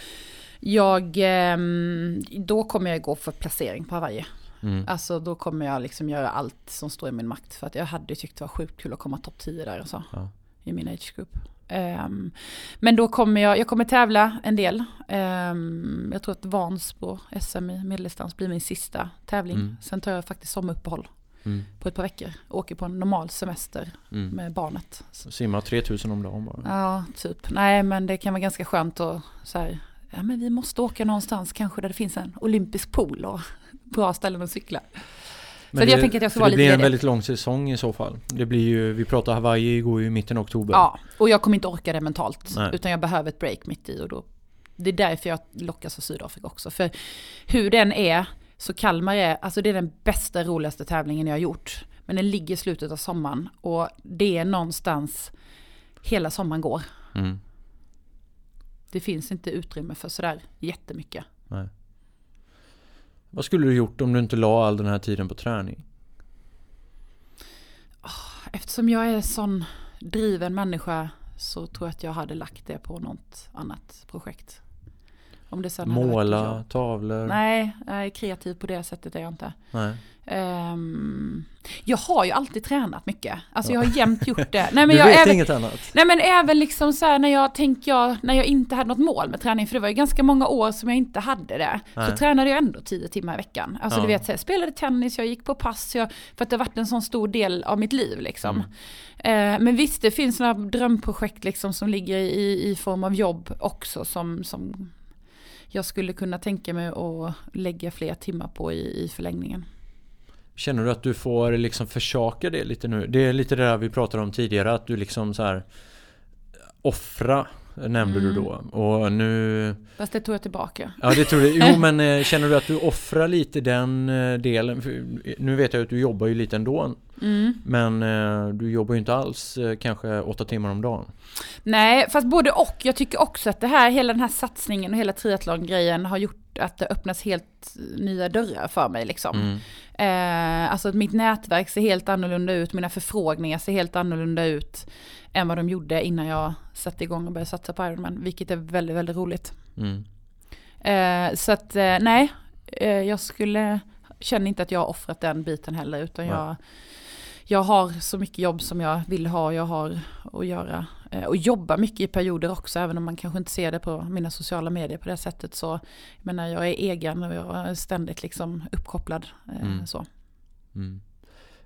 jag, ehm, då kommer jag gå för placering på Hawaii. Mm. Alltså då kommer jag liksom göra allt som står i min makt. För att jag hade tyckt det var sjukt kul att komma topp 10 där och så. Ja. I min age group. Ehm, men då kommer jag, jag kommer tävla en del. Ehm, jag tror att Vansbro SM i medeldistans blir min sista tävling. Mm. Sen tar jag faktiskt sommaruppehåll Mm. på ett par veckor. Åker på en normal semester Mm. med barnet. Simma 3000 om dagen bara. Ja, typ. Nej, men det kan vara ganska skönt att så här, ja men vi måste åka någonstans kanske där det finns en olympisk pool och bra ställen att cykla. Men jag tänker att jag ska vara det lite blir en väldigt lång säsong i så fall. Det blir ju, vi pratar Hawaii går ju i mitten av oktober. Ja, och jag kommer inte orka det mentalt. Nej. Utan jag behöver ett break mitt i och då. Det är därför jag lockas av Sydafrika också. För hur den är, så Kalmar är, alltså det är den bästa, roligaste tävlingen jag har gjort. Men den ligger i slutet av sommaren och det är någonstans hela sommaren går. Mm. Det finns inte utrymme för sådär jättemycket. Nej. Vad skulle du gjort om du inte la all den här tiden på träning? Eftersom jag är en sån driven människa så tror jag att jag hade lagt det på något annat projekt. Om det sen Måla, tavlor? Nej, är kreativ på det sättet är jag inte. Nej. Ehm, jag har ju alltid tränat mycket. Alltså Ja. jag har jämt gjort det. Nej, men du jag, vet även, inget annat? nej men även liksom så här när jag tänker jag, när jag inte hade något mål med träning, för det var ju ganska många år som jag inte hade det. Nej. Så tränade jag ändå tio timmar i veckan. Alltså Ja. du vet, så jag spelade tennis, jag gick på pass, jag, för att det har varit en sån stor del av mitt liv liksom. Mm. Eh, men visst, det finns några drömprojekt liksom som ligger i, i form av jobb också som, som jag skulle kunna tänka mig att lägga fler timmar på i, i förlängningen. Känner du att du får liksom försaka det lite nu? Det är lite det där vi pratade om tidigare att du liksom så här offra nämnde du Mm. då och nu Fast det tog jag tillbaka. Ja det tror jag, jo men eh, känner du att du offrar lite den eh, delen? För nu vet jag att du jobbar ju lite ändå Mm. Men eh, du jobbar ju inte alls eh, kanske åtta timmar om dagen Nej, fast både och. Jag tycker också att det här, hela den här satsningen och hela triathlon-grejen har gjort att det öppnas helt nya dörrar för mig liksom. mm. Eh, alltså att mitt nätverk ser helt annorlunda ut, mina förfrågningar ser helt annorlunda ut än vad de gjorde innan jag satte igång och började satsa på Ironman, vilket är väldigt, väldigt roligt. Mm. Eh, så att eh, nej, eh, jag skulle, känner inte att jag har offrat den biten heller, utan jag, jag har så mycket jobb som jag vill ha, jag har att göra. Eh, och jobba mycket i perioder också, även om man kanske inte ser det på mina sociala medier på det sättet. Så, jag menar, jag är egen och jag är ständigt liksom uppkopplad. Eh, Mm. så. Mm.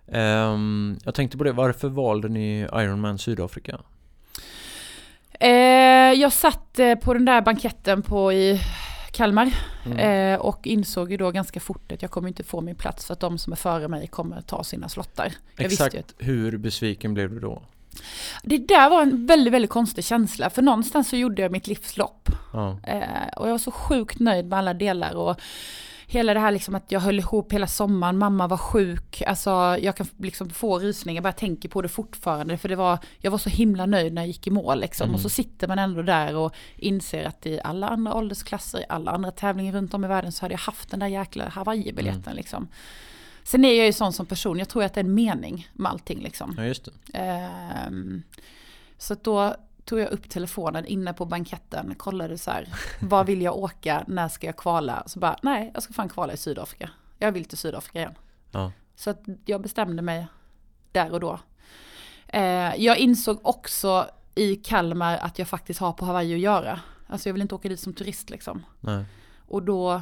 Ehm, jag tänkte på det, varför valde ni Ironman Sydafrika? Eh, jag satt på den där banketten på i Kalmar Mm. eh, och insåg ju då ganska fort att jag kommer inte få min plats för att de som är före mig kommer ta sina slottar. Jag Exakt hur besviken blev du då? Det där var en väldigt, väldigt konstig känsla. För någonstans så gjorde jag mitt livslopp. Ja. Eh, och jag var så sjukt nöjd med alla delar och hela det här liksom att jag höll ihop hela sommaren, mamma var sjuk, alltså jag kan liksom få rysningar, jag bara tänker på det fortfarande för det var, jag var så himla nöjd när jag gick i mål liksom Mm. och så sitter man ändå där och inser att i alla andra åldersklasser, i alla andra tävlingar runt om i världen så hade jag haft den där jäkla Hawaii-biljetten Mm. liksom. Sen är jag ju sån som person, jag tror att det är en mening med allting liksom. ja, just det. Ehm, så att då tog jag upp telefonen inne på banketten, kollade så här, vad vill jag åka, när ska jag kvala? Så bara, nej, jag ska fan kvala i Sydafrika. Jag vill till Sydafrika igen. Ja. Så att jag bestämde mig där och då. Eh, jag insåg också i Kalmar att jag faktiskt har på Hawaii att göra. Alltså jag vill inte åka dit som turist liksom. Nej. Och då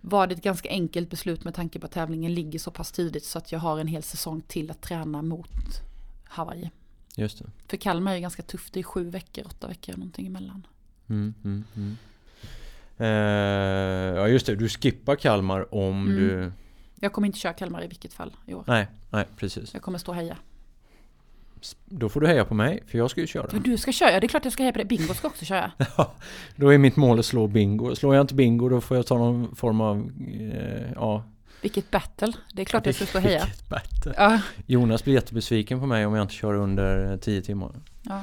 var det ett ganska enkelt beslut med tanke på att tävlingen ligger så pass tidigt så att jag har en hel säsong till att träna mot Hawaii. Just det. För Kalmar är ganska tufft, det är sju veckor, åtta veckor någonting emellan. Mm, mm, mm. Eh, ja just det, du skippar Kalmar om Mm. du... Jag kommer inte köra Kalmar i vilket fall i år. Nej, nej precis. Jag kommer stå och heja. Då får du heja på mig, för jag ska ju köra. Men du ska köra, det är klart jag ska heja på dig. Bingo ska också köra. Då är mitt mål att slå bingo. Slår jag inte bingo då får jag ta någon form av... Eh, ja. Vilket battle. Det är klart jag ska stå och heja. Ja, Jonas blir jättebesviken på mig om jag inte kör under 10 timmar. ja.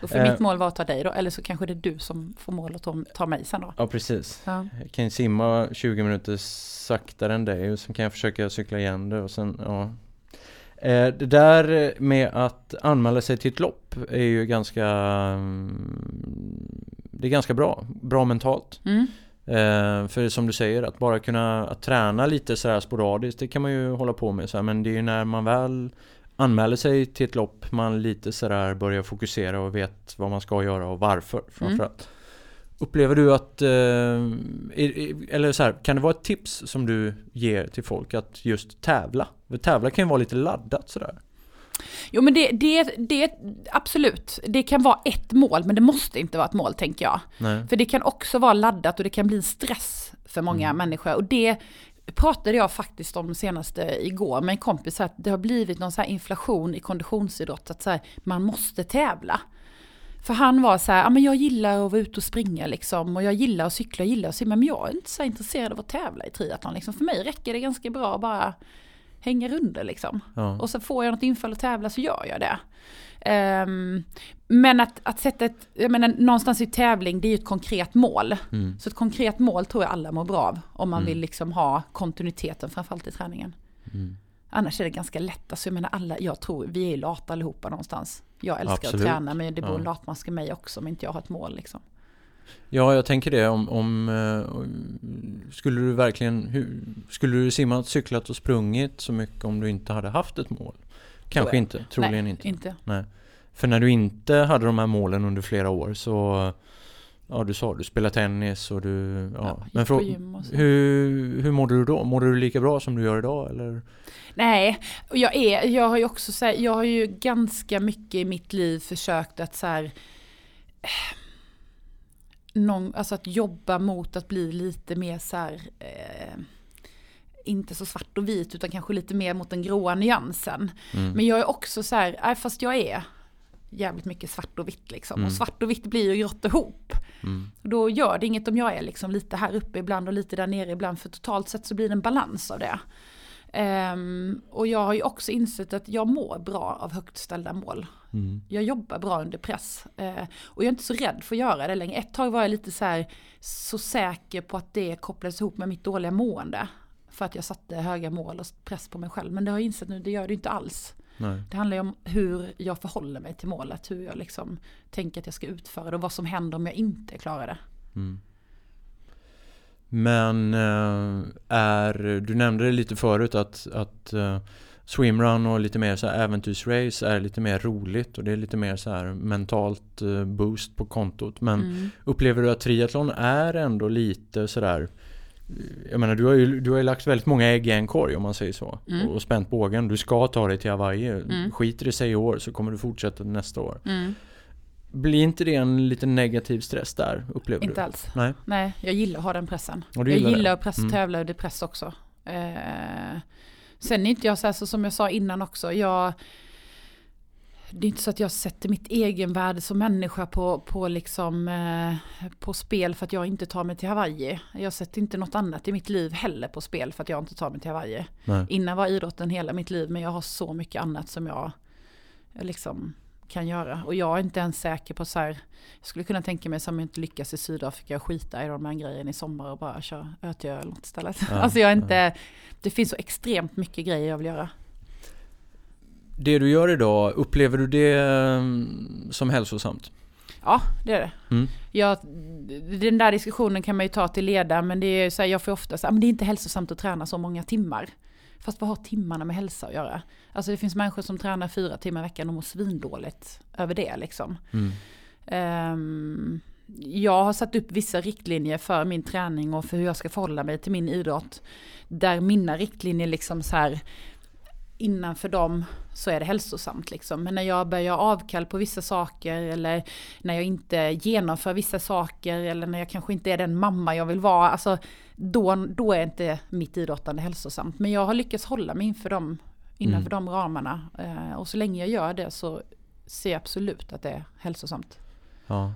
Då får Eh. mitt mål vara att ta dig då. Eller så kanske det är du som får mål att ta, mig sen då. Ja precis. Ja. Jag kan ju simma 20 minuter saktare än dig och sen kan jag försöka cykla igen det och sen ja. Eh, Det där med att anmäla sig till ett lopp är ju ganska mm, Det är ganska bra, bra mentalt. Mm. Eh, för som du säger, att bara kunna att träna lite sådär sporadiskt, det kan man ju hålla på med så men det är ju när man väl anmäler sig till ett lopp man lite sådär börjar fokusera och vet vad man ska göra och varför framförallt. Upplever du att, eh, eller så här, kan det vara ett tips som du ger till folk att just tävla? För tävla kan ju vara lite laddat sådär. Jo men det, det, det, absolut. Det kan vara ett mål men det måste inte vara ett mål tänker jag. Nej. För det kan också vara laddat och det kan bli stress för många Mm. människor. Och det pratade jag faktiskt om senast igår med en kompis, att det har blivit någon så här inflation i konditionsidrott, att så här, man måste tävla. För han var så här, men jag gillar att vara ute och springa liksom, och jag gillar att cykla, jag gillar att simma, men jag är inte så intresserad av att tävla i triathlon liksom. För mig räcker det ganska bra att bara hänga under liksom. Ja. Och så får jag något infall att tävla så gör jag det. Ehm, men att, att sätta ett, jag menar någonstans i tävling, det är ju ett konkret mål. Mm. Så ett konkret mål tror jag alla mår bra av. Om man Mm. vill liksom ha kontinuiteten framförallt i träningen. Mm. Annars är det ganska lätt, alltså jag menar alla, jag tror, vi är ju lata allihopa någonstans. Jag älskar Absolut. att träna men det bor en Ja. latmask i mig också om inte jag har ett mål liksom. Ja, jag tänker det om, om eh, skulle du verkligen, hur, skulle du simmat, cyklat och sprungit så mycket om du inte hade haft ett mål? Kanske inte, troligen Nej, inte. inte. Nej. För när du inte hade de här målen under flera år så Ja du sa du spelar tennis och du ja. Ja, Men så. hur, hur mådde du då? Mådde du lika bra som du gör idag eller? Nej, jag, är, jag har ju också så här, jag har ju ganska mycket i mitt liv försökt att så här, någon, alltså att jobba mot att bli lite mer så här, eh, inte så svart och vit utan kanske lite mer mot den gråa nyansen. Mm. Men jag är också så här, fast jag är jävligt mycket svart och vitt liksom. Mm. Och svart och vitt blir ju grått ihop. Mm. Då gör det inget om jag är liksom lite här uppe ibland och lite där nere ibland. För totalt sett så blir det en balans av det. Ehm, och jag har ju också insett att jag mår bra av högt ställda mål. Mm. Jag jobbar bra under press. Eh, och jag är inte så rädd för att göra det längre. Ett tag var jag lite så här, så säker på att det kopplades ihop med mitt dåliga mående. För att jag satte höga mål och press på mig själv. Men det har jag insett nu, det gör det inte alls. Nej. Det handlar ju om hur jag förhåller mig till målet. Hur jag liksom tänker att jag ska utföra det och vad som händer om jag inte klarar det. Mm. Men eh, är, du nämnde det lite förut att, att eh, swimrun och lite mer så här äventyrsrace är lite mer roligt och det är lite mer så här mentalt eh, boost på kontot. Men Mm. upplever du att triathlon är ändå lite sådär jag menar du har ju, du har ju lagt väldigt många ägg i en korg om man säger så. Mm. Och spänt bågen. Du ska ta dig till Hawaii. Mm. Skiter det sig i år så kommer du fortsätta nästa år. Mm. Blir inte det en liten negativ stress där? Upplever Inte du? alls. Nej. Nej, jag gillar att ha den pressen. Du jag gillar det? gillar att press, Mm. tävla under press också. Eh, sen är inte jag så här så som jag sa innan också. Jag, det är inte så att jag sätter mitt egenvärde som människa på, på, liksom, eh, på spel för att jag inte tar mig till Hawaii. Jag sätter inte något annat i mitt liv heller på spel för att jag inte tar mig till Hawaii. Nej. Innan var idrotten hela mitt liv men jag har så mycket annat som jag liksom kan göra. Och jag är inte ens säker på så här, jag skulle kunna tänka mig som jag inte lyckas i Sydafrika och skita i de här grejerna i sommar och bara köra Ötjö eller något istället. Ja, alltså jag är inte, det finns så extremt mycket grejer jag vill göra. Det du gör idag, upplever du det mm, som hälsosamt? Ja, det är det. Mm. Jag, den där diskussionen kan man ju ta till leda, men det är så här, jag får ofta säga, men det är inte hälsosamt att träna så många timmar. Fast vad har timmarna med hälsa att göra? Alltså det finns människor som tränar fyra timmar i veckan och mår svindåligt över det liksom. Mm. Ehm, jag har satt upp vissa riktlinjer för min träning och för hur jag ska förhålla mig till min idrott. Där mina riktlinjer liksom så här innanför dem så är det hälsosamt liksom. Men när jag börjar avkall på vissa saker eller när jag inte genomför vissa saker eller när jag kanske inte är den mamma jag vill vara. Alltså då, då är inte mitt idrottande hälsosamt. Men jag har lyckats hålla mig inför dem, innanför Mm. de ramarna. Eh, och så länge jag gör det så ser jag absolut att det är hälsosamt. Ja.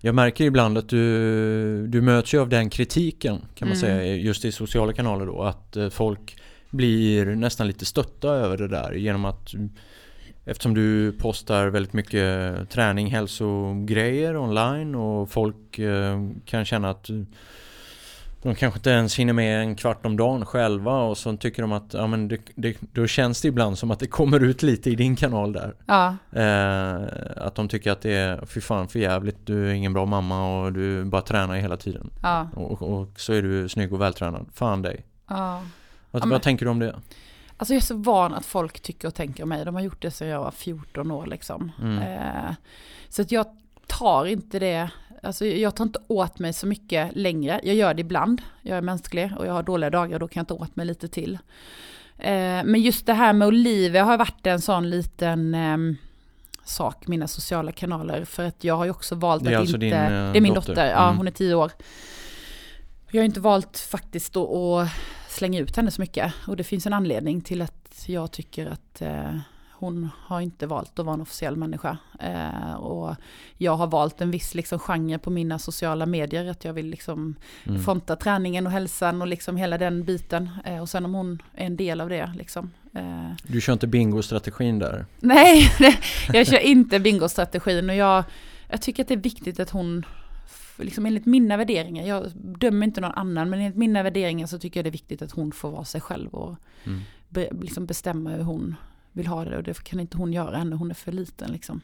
Jag märker ibland att du, du möts ju av den kritiken kan man Mm. säga just i sociala kanaler då att eh, folk blir nästan lite stötta över det där genom att eftersom du postar väldigt mycket träning, hälsogrejer online och folk eh, kan känna att de kanske inte ens hinner med en kvart om dagen själva och så tycker de att ja, men det, det, då känns det ibland som att det kommer ut lite i din kanal där. Ja, Eh, att de tycker att det är fy fan för jävligt, du är ingen bra mamma och du bara tränar hela tiden. ja, Och, och så är du snygg och vältränad. Fan dig. ja. Vad, men- vad tänker du om det? Alltså jag är så van att folk tycker och tänker om mig. De har gjort det sedan jag var 14 år liksom. Mm. Eh, så att jag tar inte det, alltså jag tar inte åt mig så mycket längre. Jag gör det ibland, jag är mänsklig och jag har dåliga dagar, då kan jag ta åt mig lite till. Eh, men just det här med Olivia har varit en sån liten ehm, sak, mina sociala kanaler. För att jag har ju också valt att alltså inte... din, eh, det är min dotter. dotter, ja Mm. hon är tio år. Jag har inte valt faktiskt att slänga ut henne så mycket. Och det finns en anledning till att jag tycker att eh, hon har inte valt att vara en officiell människa. Eh, och jag har valt en viss liksom, genre på mina sociala medier. Att jag vill liksom Mm. fronta träningen och hälsan och liksom hela den biten. Eh, och sen om hon är en del av det liksom. Eh, Du kör inte bingo-strategin där? Nej, jag kör inte bingostrategin och jag, jag tycker att det är viktigt att hon, liksom enligt mina värderingar, jag dömer inte någon annan, men enligt mina värderingar så tycker jag det är viktigt att hon får vara sig själv och Mm. be, liksom bestämma hur hon vill ha det och det kan inte hon göra ännu, hon är för liten liksom.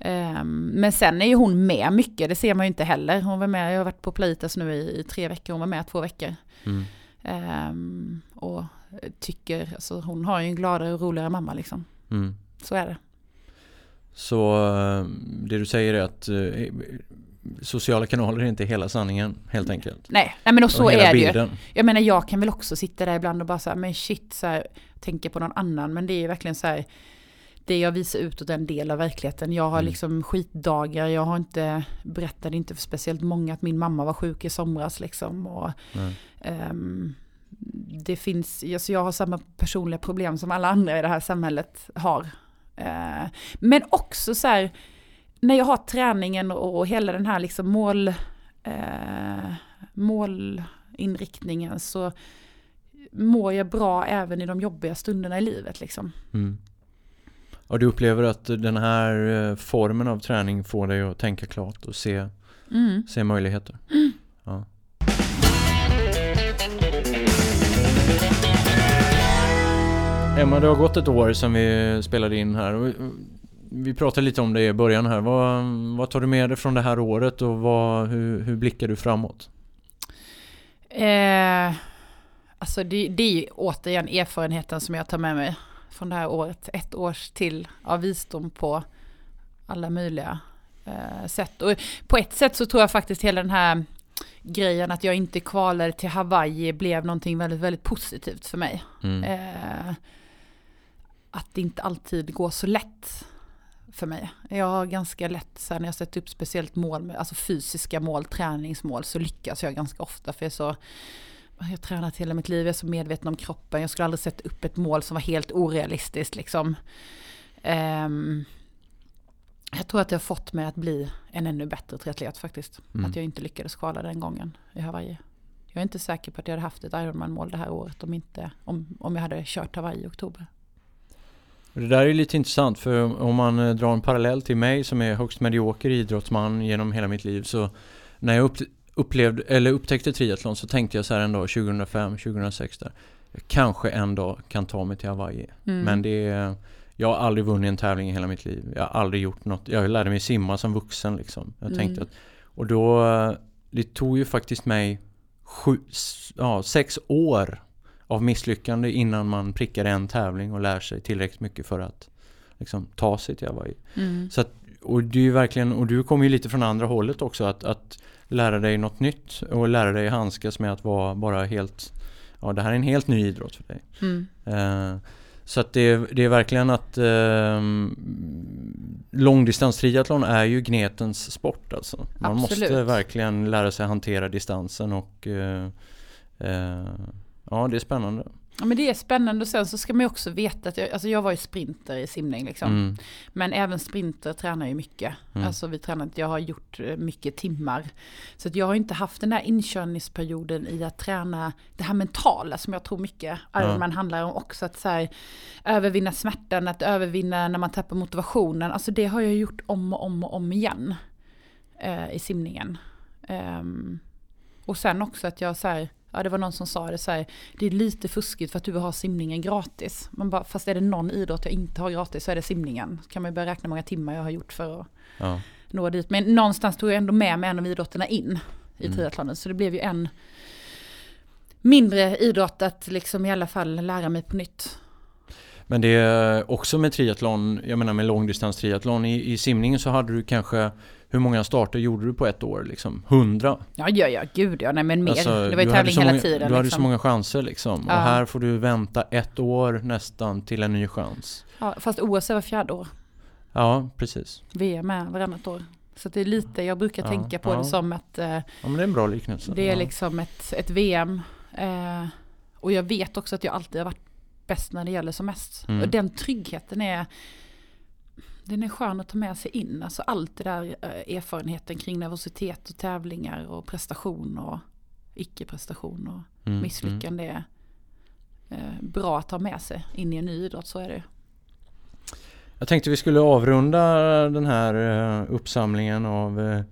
Ehm, men sen är ju hon med mycket, det ser man ju inte heller. Hon var med, jag har varit på Playtas nu i, i tre veckor, hon var med två veckor. Mm. Ehm, och tycker, alltså hon har ju en gladare och roligare mamma liksom. Mm. Så är det. Så eh, det du säger är att eh, sociala kanaler är inte hela sanningen helt enkelt? Nej, nej men och så och är det ju. bilden. Jag menar jag kan väl också sitta där ibland och bara säga men shit, så här, tänka på någon annan. Men det är ju verkligen så här, det jag visar utåt är en del av verkligheten. Jag har Mm. liksom skitdagar, jag har inte, berättade inte för speciellt många att min mamma var sjuk i somras liksom. Och, ehm, det finns, alltså jag har samma personliga problem som alla andra i det här samhället har. Eh, men också så här, när jag har träningen och hela den här liksom mål, eh, målinriktningen så mår jag bra även i de jobbiga stunderna i livet liksom. Mm. Och du upplever att den här eh, formen av träning får dig att tänka klart och se, Mm. se möjligheter? Ja. Emma, det har gått ett år sedan vi spelade in här. Vi pratade lite om det i början här. Vad, vad tar du med dig från det här året och vad, hur, hur blickar du framåt? Eh, alltså det, det är återigen erfarenheten som jag tar med mig från det här året. Ett års till av visdom på alla möjliga eh, sätt. Och på ett sätt så tror jag faktiskt hela den här grejen att jag inte kvalade till Hawaii blev någonting väldigt, väldigt positivt för mig. Mm. Eh, att det inte alltid går så lätt för mig. Jag har ganska lätt, så här, när jag sätter upp speciellt mål, alltså fysiska mål, träningsmål, så lyckas jag ganska ofta. För jag är så, jag har tränat hela mitt liv, jag är så medveten om kroppen. Jag skulle aldrig sätta upp ett mål som var helt orealistiskt liksom. Ehm, jag tror att det har fått mig att bli en ännu bättre triatlet faktiskt. Mm. Att jag inte lyckades kvala den gången i Hawaii. Jag är inte säker på att jag hade haft ett Ironman-mål det här året om, inte, om, om jag hade kört Hawaii i oktober. Det där är lite intressant för om man eh, drar en parallell till mig som är högst medioker idrottsman genom hela mitt liv så när jag upp, upplevde, eller upptäckte triathlon så tänkte jag så här en dag 2005, 2006 där. Jag kanske en dag kan ta mig till Hawaii. Mm. Men det är, jag har aldrig vunnit en tävling i hela mitt liv. Jag har aldrig gjort något. Jag lärde mig simma som vuxen liksom. Jag tänkte Mm. att, och då, eh, det tog ju faktiskt mig sju, ja, sex år av misslyckande innan man prickar en tävling och lär sig tillräckligt mycket för att liksom, ta sig till Hawaii. Mm. Så att, och det är verkligen, och du kommer ju lite från andra hållet också att, att lära dig något nytt och lära dig handskas med att vara bara helt, ja det här är en helt ny idrott för dig. Mm. Eh, så att det, är- det är verkligen att eh, långdistanstriathlon är ju gnetens sport alltså. Man Absolut. måste verkligen lära sig hantera distansen och eh, eh, ja det är spännande. Ja, men det är spännande och sen så ska man ju också veta att jag, alltså jag var ju sprinter i simning liksom. Mm, Men även sprinter tränar ju mycket. Mm. Alltså vi tränar, jag har gjort eh, mycket timmar. Så att jag har inte haft den där inkörningsperioden i att träna det här mentala som jag tror mycket Ironman handlar om också. Att så här, övervinna smärtan, att övervinna när man tappar motivationen. Alltså det har jag gjort om och om och om igen eh, i simningen. Ehm, och sen också att jag så här, ja det var någon som sa det så här, det är lite fuskigt för att du har simningen gratis. Man bara, fast är det någon idrott jag inte har gratis så är det simningen. Kan man ju börja räkna många timmar jag har gjort för att ja. nå dit. Men någonstans tog jag ändå med mig en av idrotterna in i Mm. triathlonen. Så det blev ju en mindre idrott att liksom i alla fall lära mig på nytt. Men det är också med triathlon, jag menar med långdistans-triathlon. I, I simningen så hade du kanske, hur många starter gjorde du på ett år? Liksom? 100? Ja, ja, ja, gud ja, nej men mer. Alltså, det var ju tävling hela många, tiden. Du hade liksom. så många chanser liksom. Ja. Och här får du vänta ett år nästan till en ny chans. ja, fast OS är var fjärde år. Ja, precis. VM är varannat år. Så det är lite, jag brukar Ja, tänka på ja. det som att eh, Ja men det är en bra liknelse. det är liksom ett, ett VM. Eh, och jag vet också att jag alltid har varit bäst när det gäller som mest. Mm. Och den tryggheten är den är skön att ta med sig in. Alltså allt det där eh, erfarenheten kring nervositet och tävlingar och prestation och icke-prestation och Mm, misslyckande är eh, bra att ta med sig in i en ny idrott, så är det. Jag tänkte vi skulle avrunda den här eh, uppsamlingen av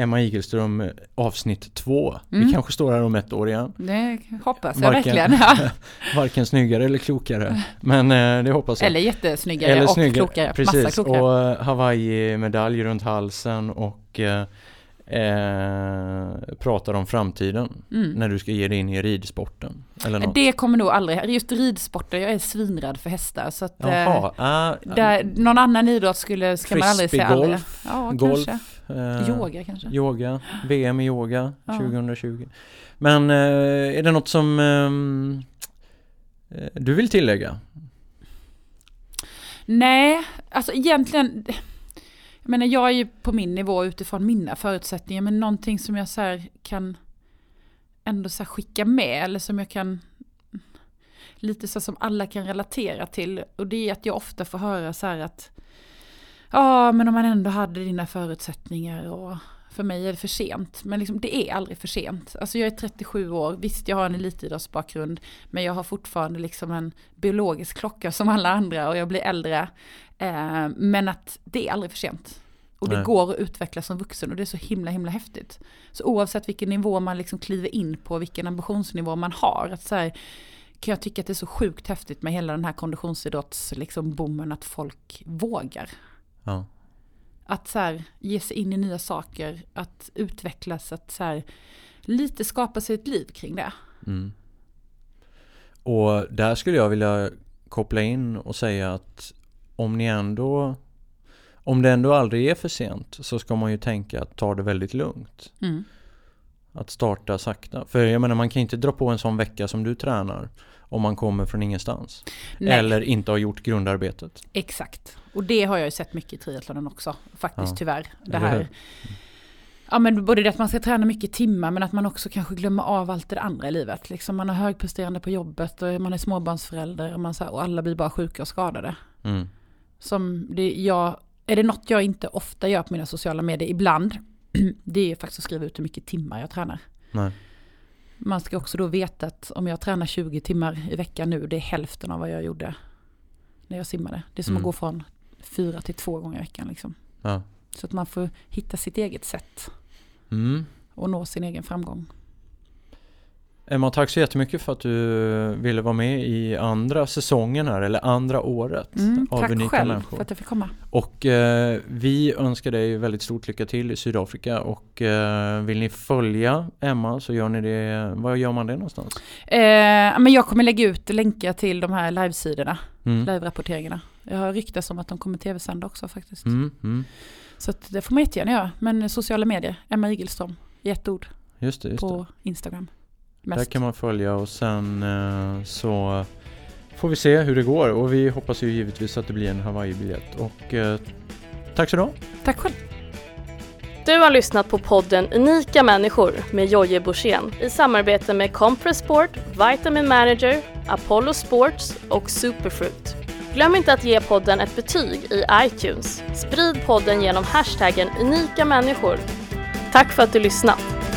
Emma Igelström eh, avsnitt två. Vi Mm. kanske står här om ett år igen. Det hoppas jag Varken- verkligen. Ja. Varken snyggare eller klokare. Men eh, det hoppas jag. Eller jättesnyggare och snyggare. klokare. Massa Precis, klokare. och eh, Hawaii-medalj runt halsen och eh, eh, pratar om framtiden. Mm. När du ska ge dig in i ridsporten. Eller något. Det kommer nog aldrig, just ridsporter, jag är svinrädd för hästar. Så att, eh, Jaha, ah, där, någon annan idrott skulle, ska man aldrig säga aldrig. Ja, golf, kanske. eh, Yoga kanske. Yoga, VM i yoga Ja. 2020. Men eh, är det något som ehm, eh, du vill tillägga? Nej, alltså egentligen, jag jag är ju på min nivå utifrån mina förutsättningar, men någonting som jag så här kan ändå så här skicka med, eller som jag kan, lite så som alla kan relatera till, och det är att jag ofta får höra så här att, ja men om man ändå hade dina förutsättningar och för mig är det för sent. Men liksom, det är aldrig för sent. Alltså jag är 37 år, visst jag har en elitidrottsbakgrund, men jag har fortfarande liksom en biologisk klocka som alla andra och jag blir äldre. Eh, men att det är aldrig för sent. Och det Nej. går att utvecklas som vuxen och det är så himla himla häftigt. Så oavsett vilken nivå man liksom kliver in på, vilken ambitionsnivå man har, att så här, kan jag tycka att det är så sjukt häftigt med hela den här konditionsidrotts liksom att folk vågar. Ja. Att så här, ge sig in i nya saker, att utvecklas, att så här, lite skapa sig ett liv kring det. Mm. Och där skulle jag vilja koppla in och säga att om ni ändå om det ändå aldrig är för sent så ska man ju tänka att ta det väldigt lugnt. Mm. Att starta sakta. För jag menar man kan inte dra på en sån vecka som du tränar om man kommer från ingenstans. Nej, Eller inte har gjort grundarbetet. exakt. Och det har jag ju sett mycket i triathlonen också, faktiskt Ja. tyvärr. Det här. Ja men både det att man ska träna mycket timmar men att man också kanske glömmer av allt det andra i livet. Liksom man är högpresterande på jobbet och man är småbarnsförälder och, man så här, och alla blir bara sjuka och skadade. Mm. Som det, jag, är det något jag inte ofta gör på mina sociala medier, ibland, det är faktiskt att skriva ut hur mycket timmar jag tränar. Nej. Man ska också då veta att om jag tränar 20 timmar i veckan nu, det är hälften av vad jag gjorde när jag simmade. Det är som Mm. att gå från fyra till två gånger i veckan. Liksom. Ja. Så att man får hitta sitt eget sätt Mm. och nå sin egen framgång. Emma, tack så jättemycket för att du ville vara med i andra säsongen här, eller andra året Mm, av tack Unika själv Människor. för att jag fick komma. Och eh, vi önskar dig väldigt stort lycka till i Sydafrika och eh, vill ni följa Emma så gör ni det, var gör man det någonstans? Eh, men jag kommer lägga ut länkar till de här livesidorna, Mm. live-rapporteringarna. Jag har ryktats om att de kommer tv-sända också faktiskt. Mm, mm. Så det får man jättegärna göra. Men sociala medier, Emma Igelström, i ett ord Just det, just det. på Instagram. Där Mest. kan man följa och sen eh, så får vi se hur det går och vi hoppas ju givetvis att det blir en Hawaii-biljett och eh, tack så du. Tack själv. Du har lyssnat på podden Unika människor med Jojje Borssén i samarbete med Compress Sport, Vitamin Manager, Apollo Sports och Superfruit. Glöm inte att ge podden ett betyg i iTunes. Sprid podden genom hashtaggen unika människor. Tack för att du lyssnat!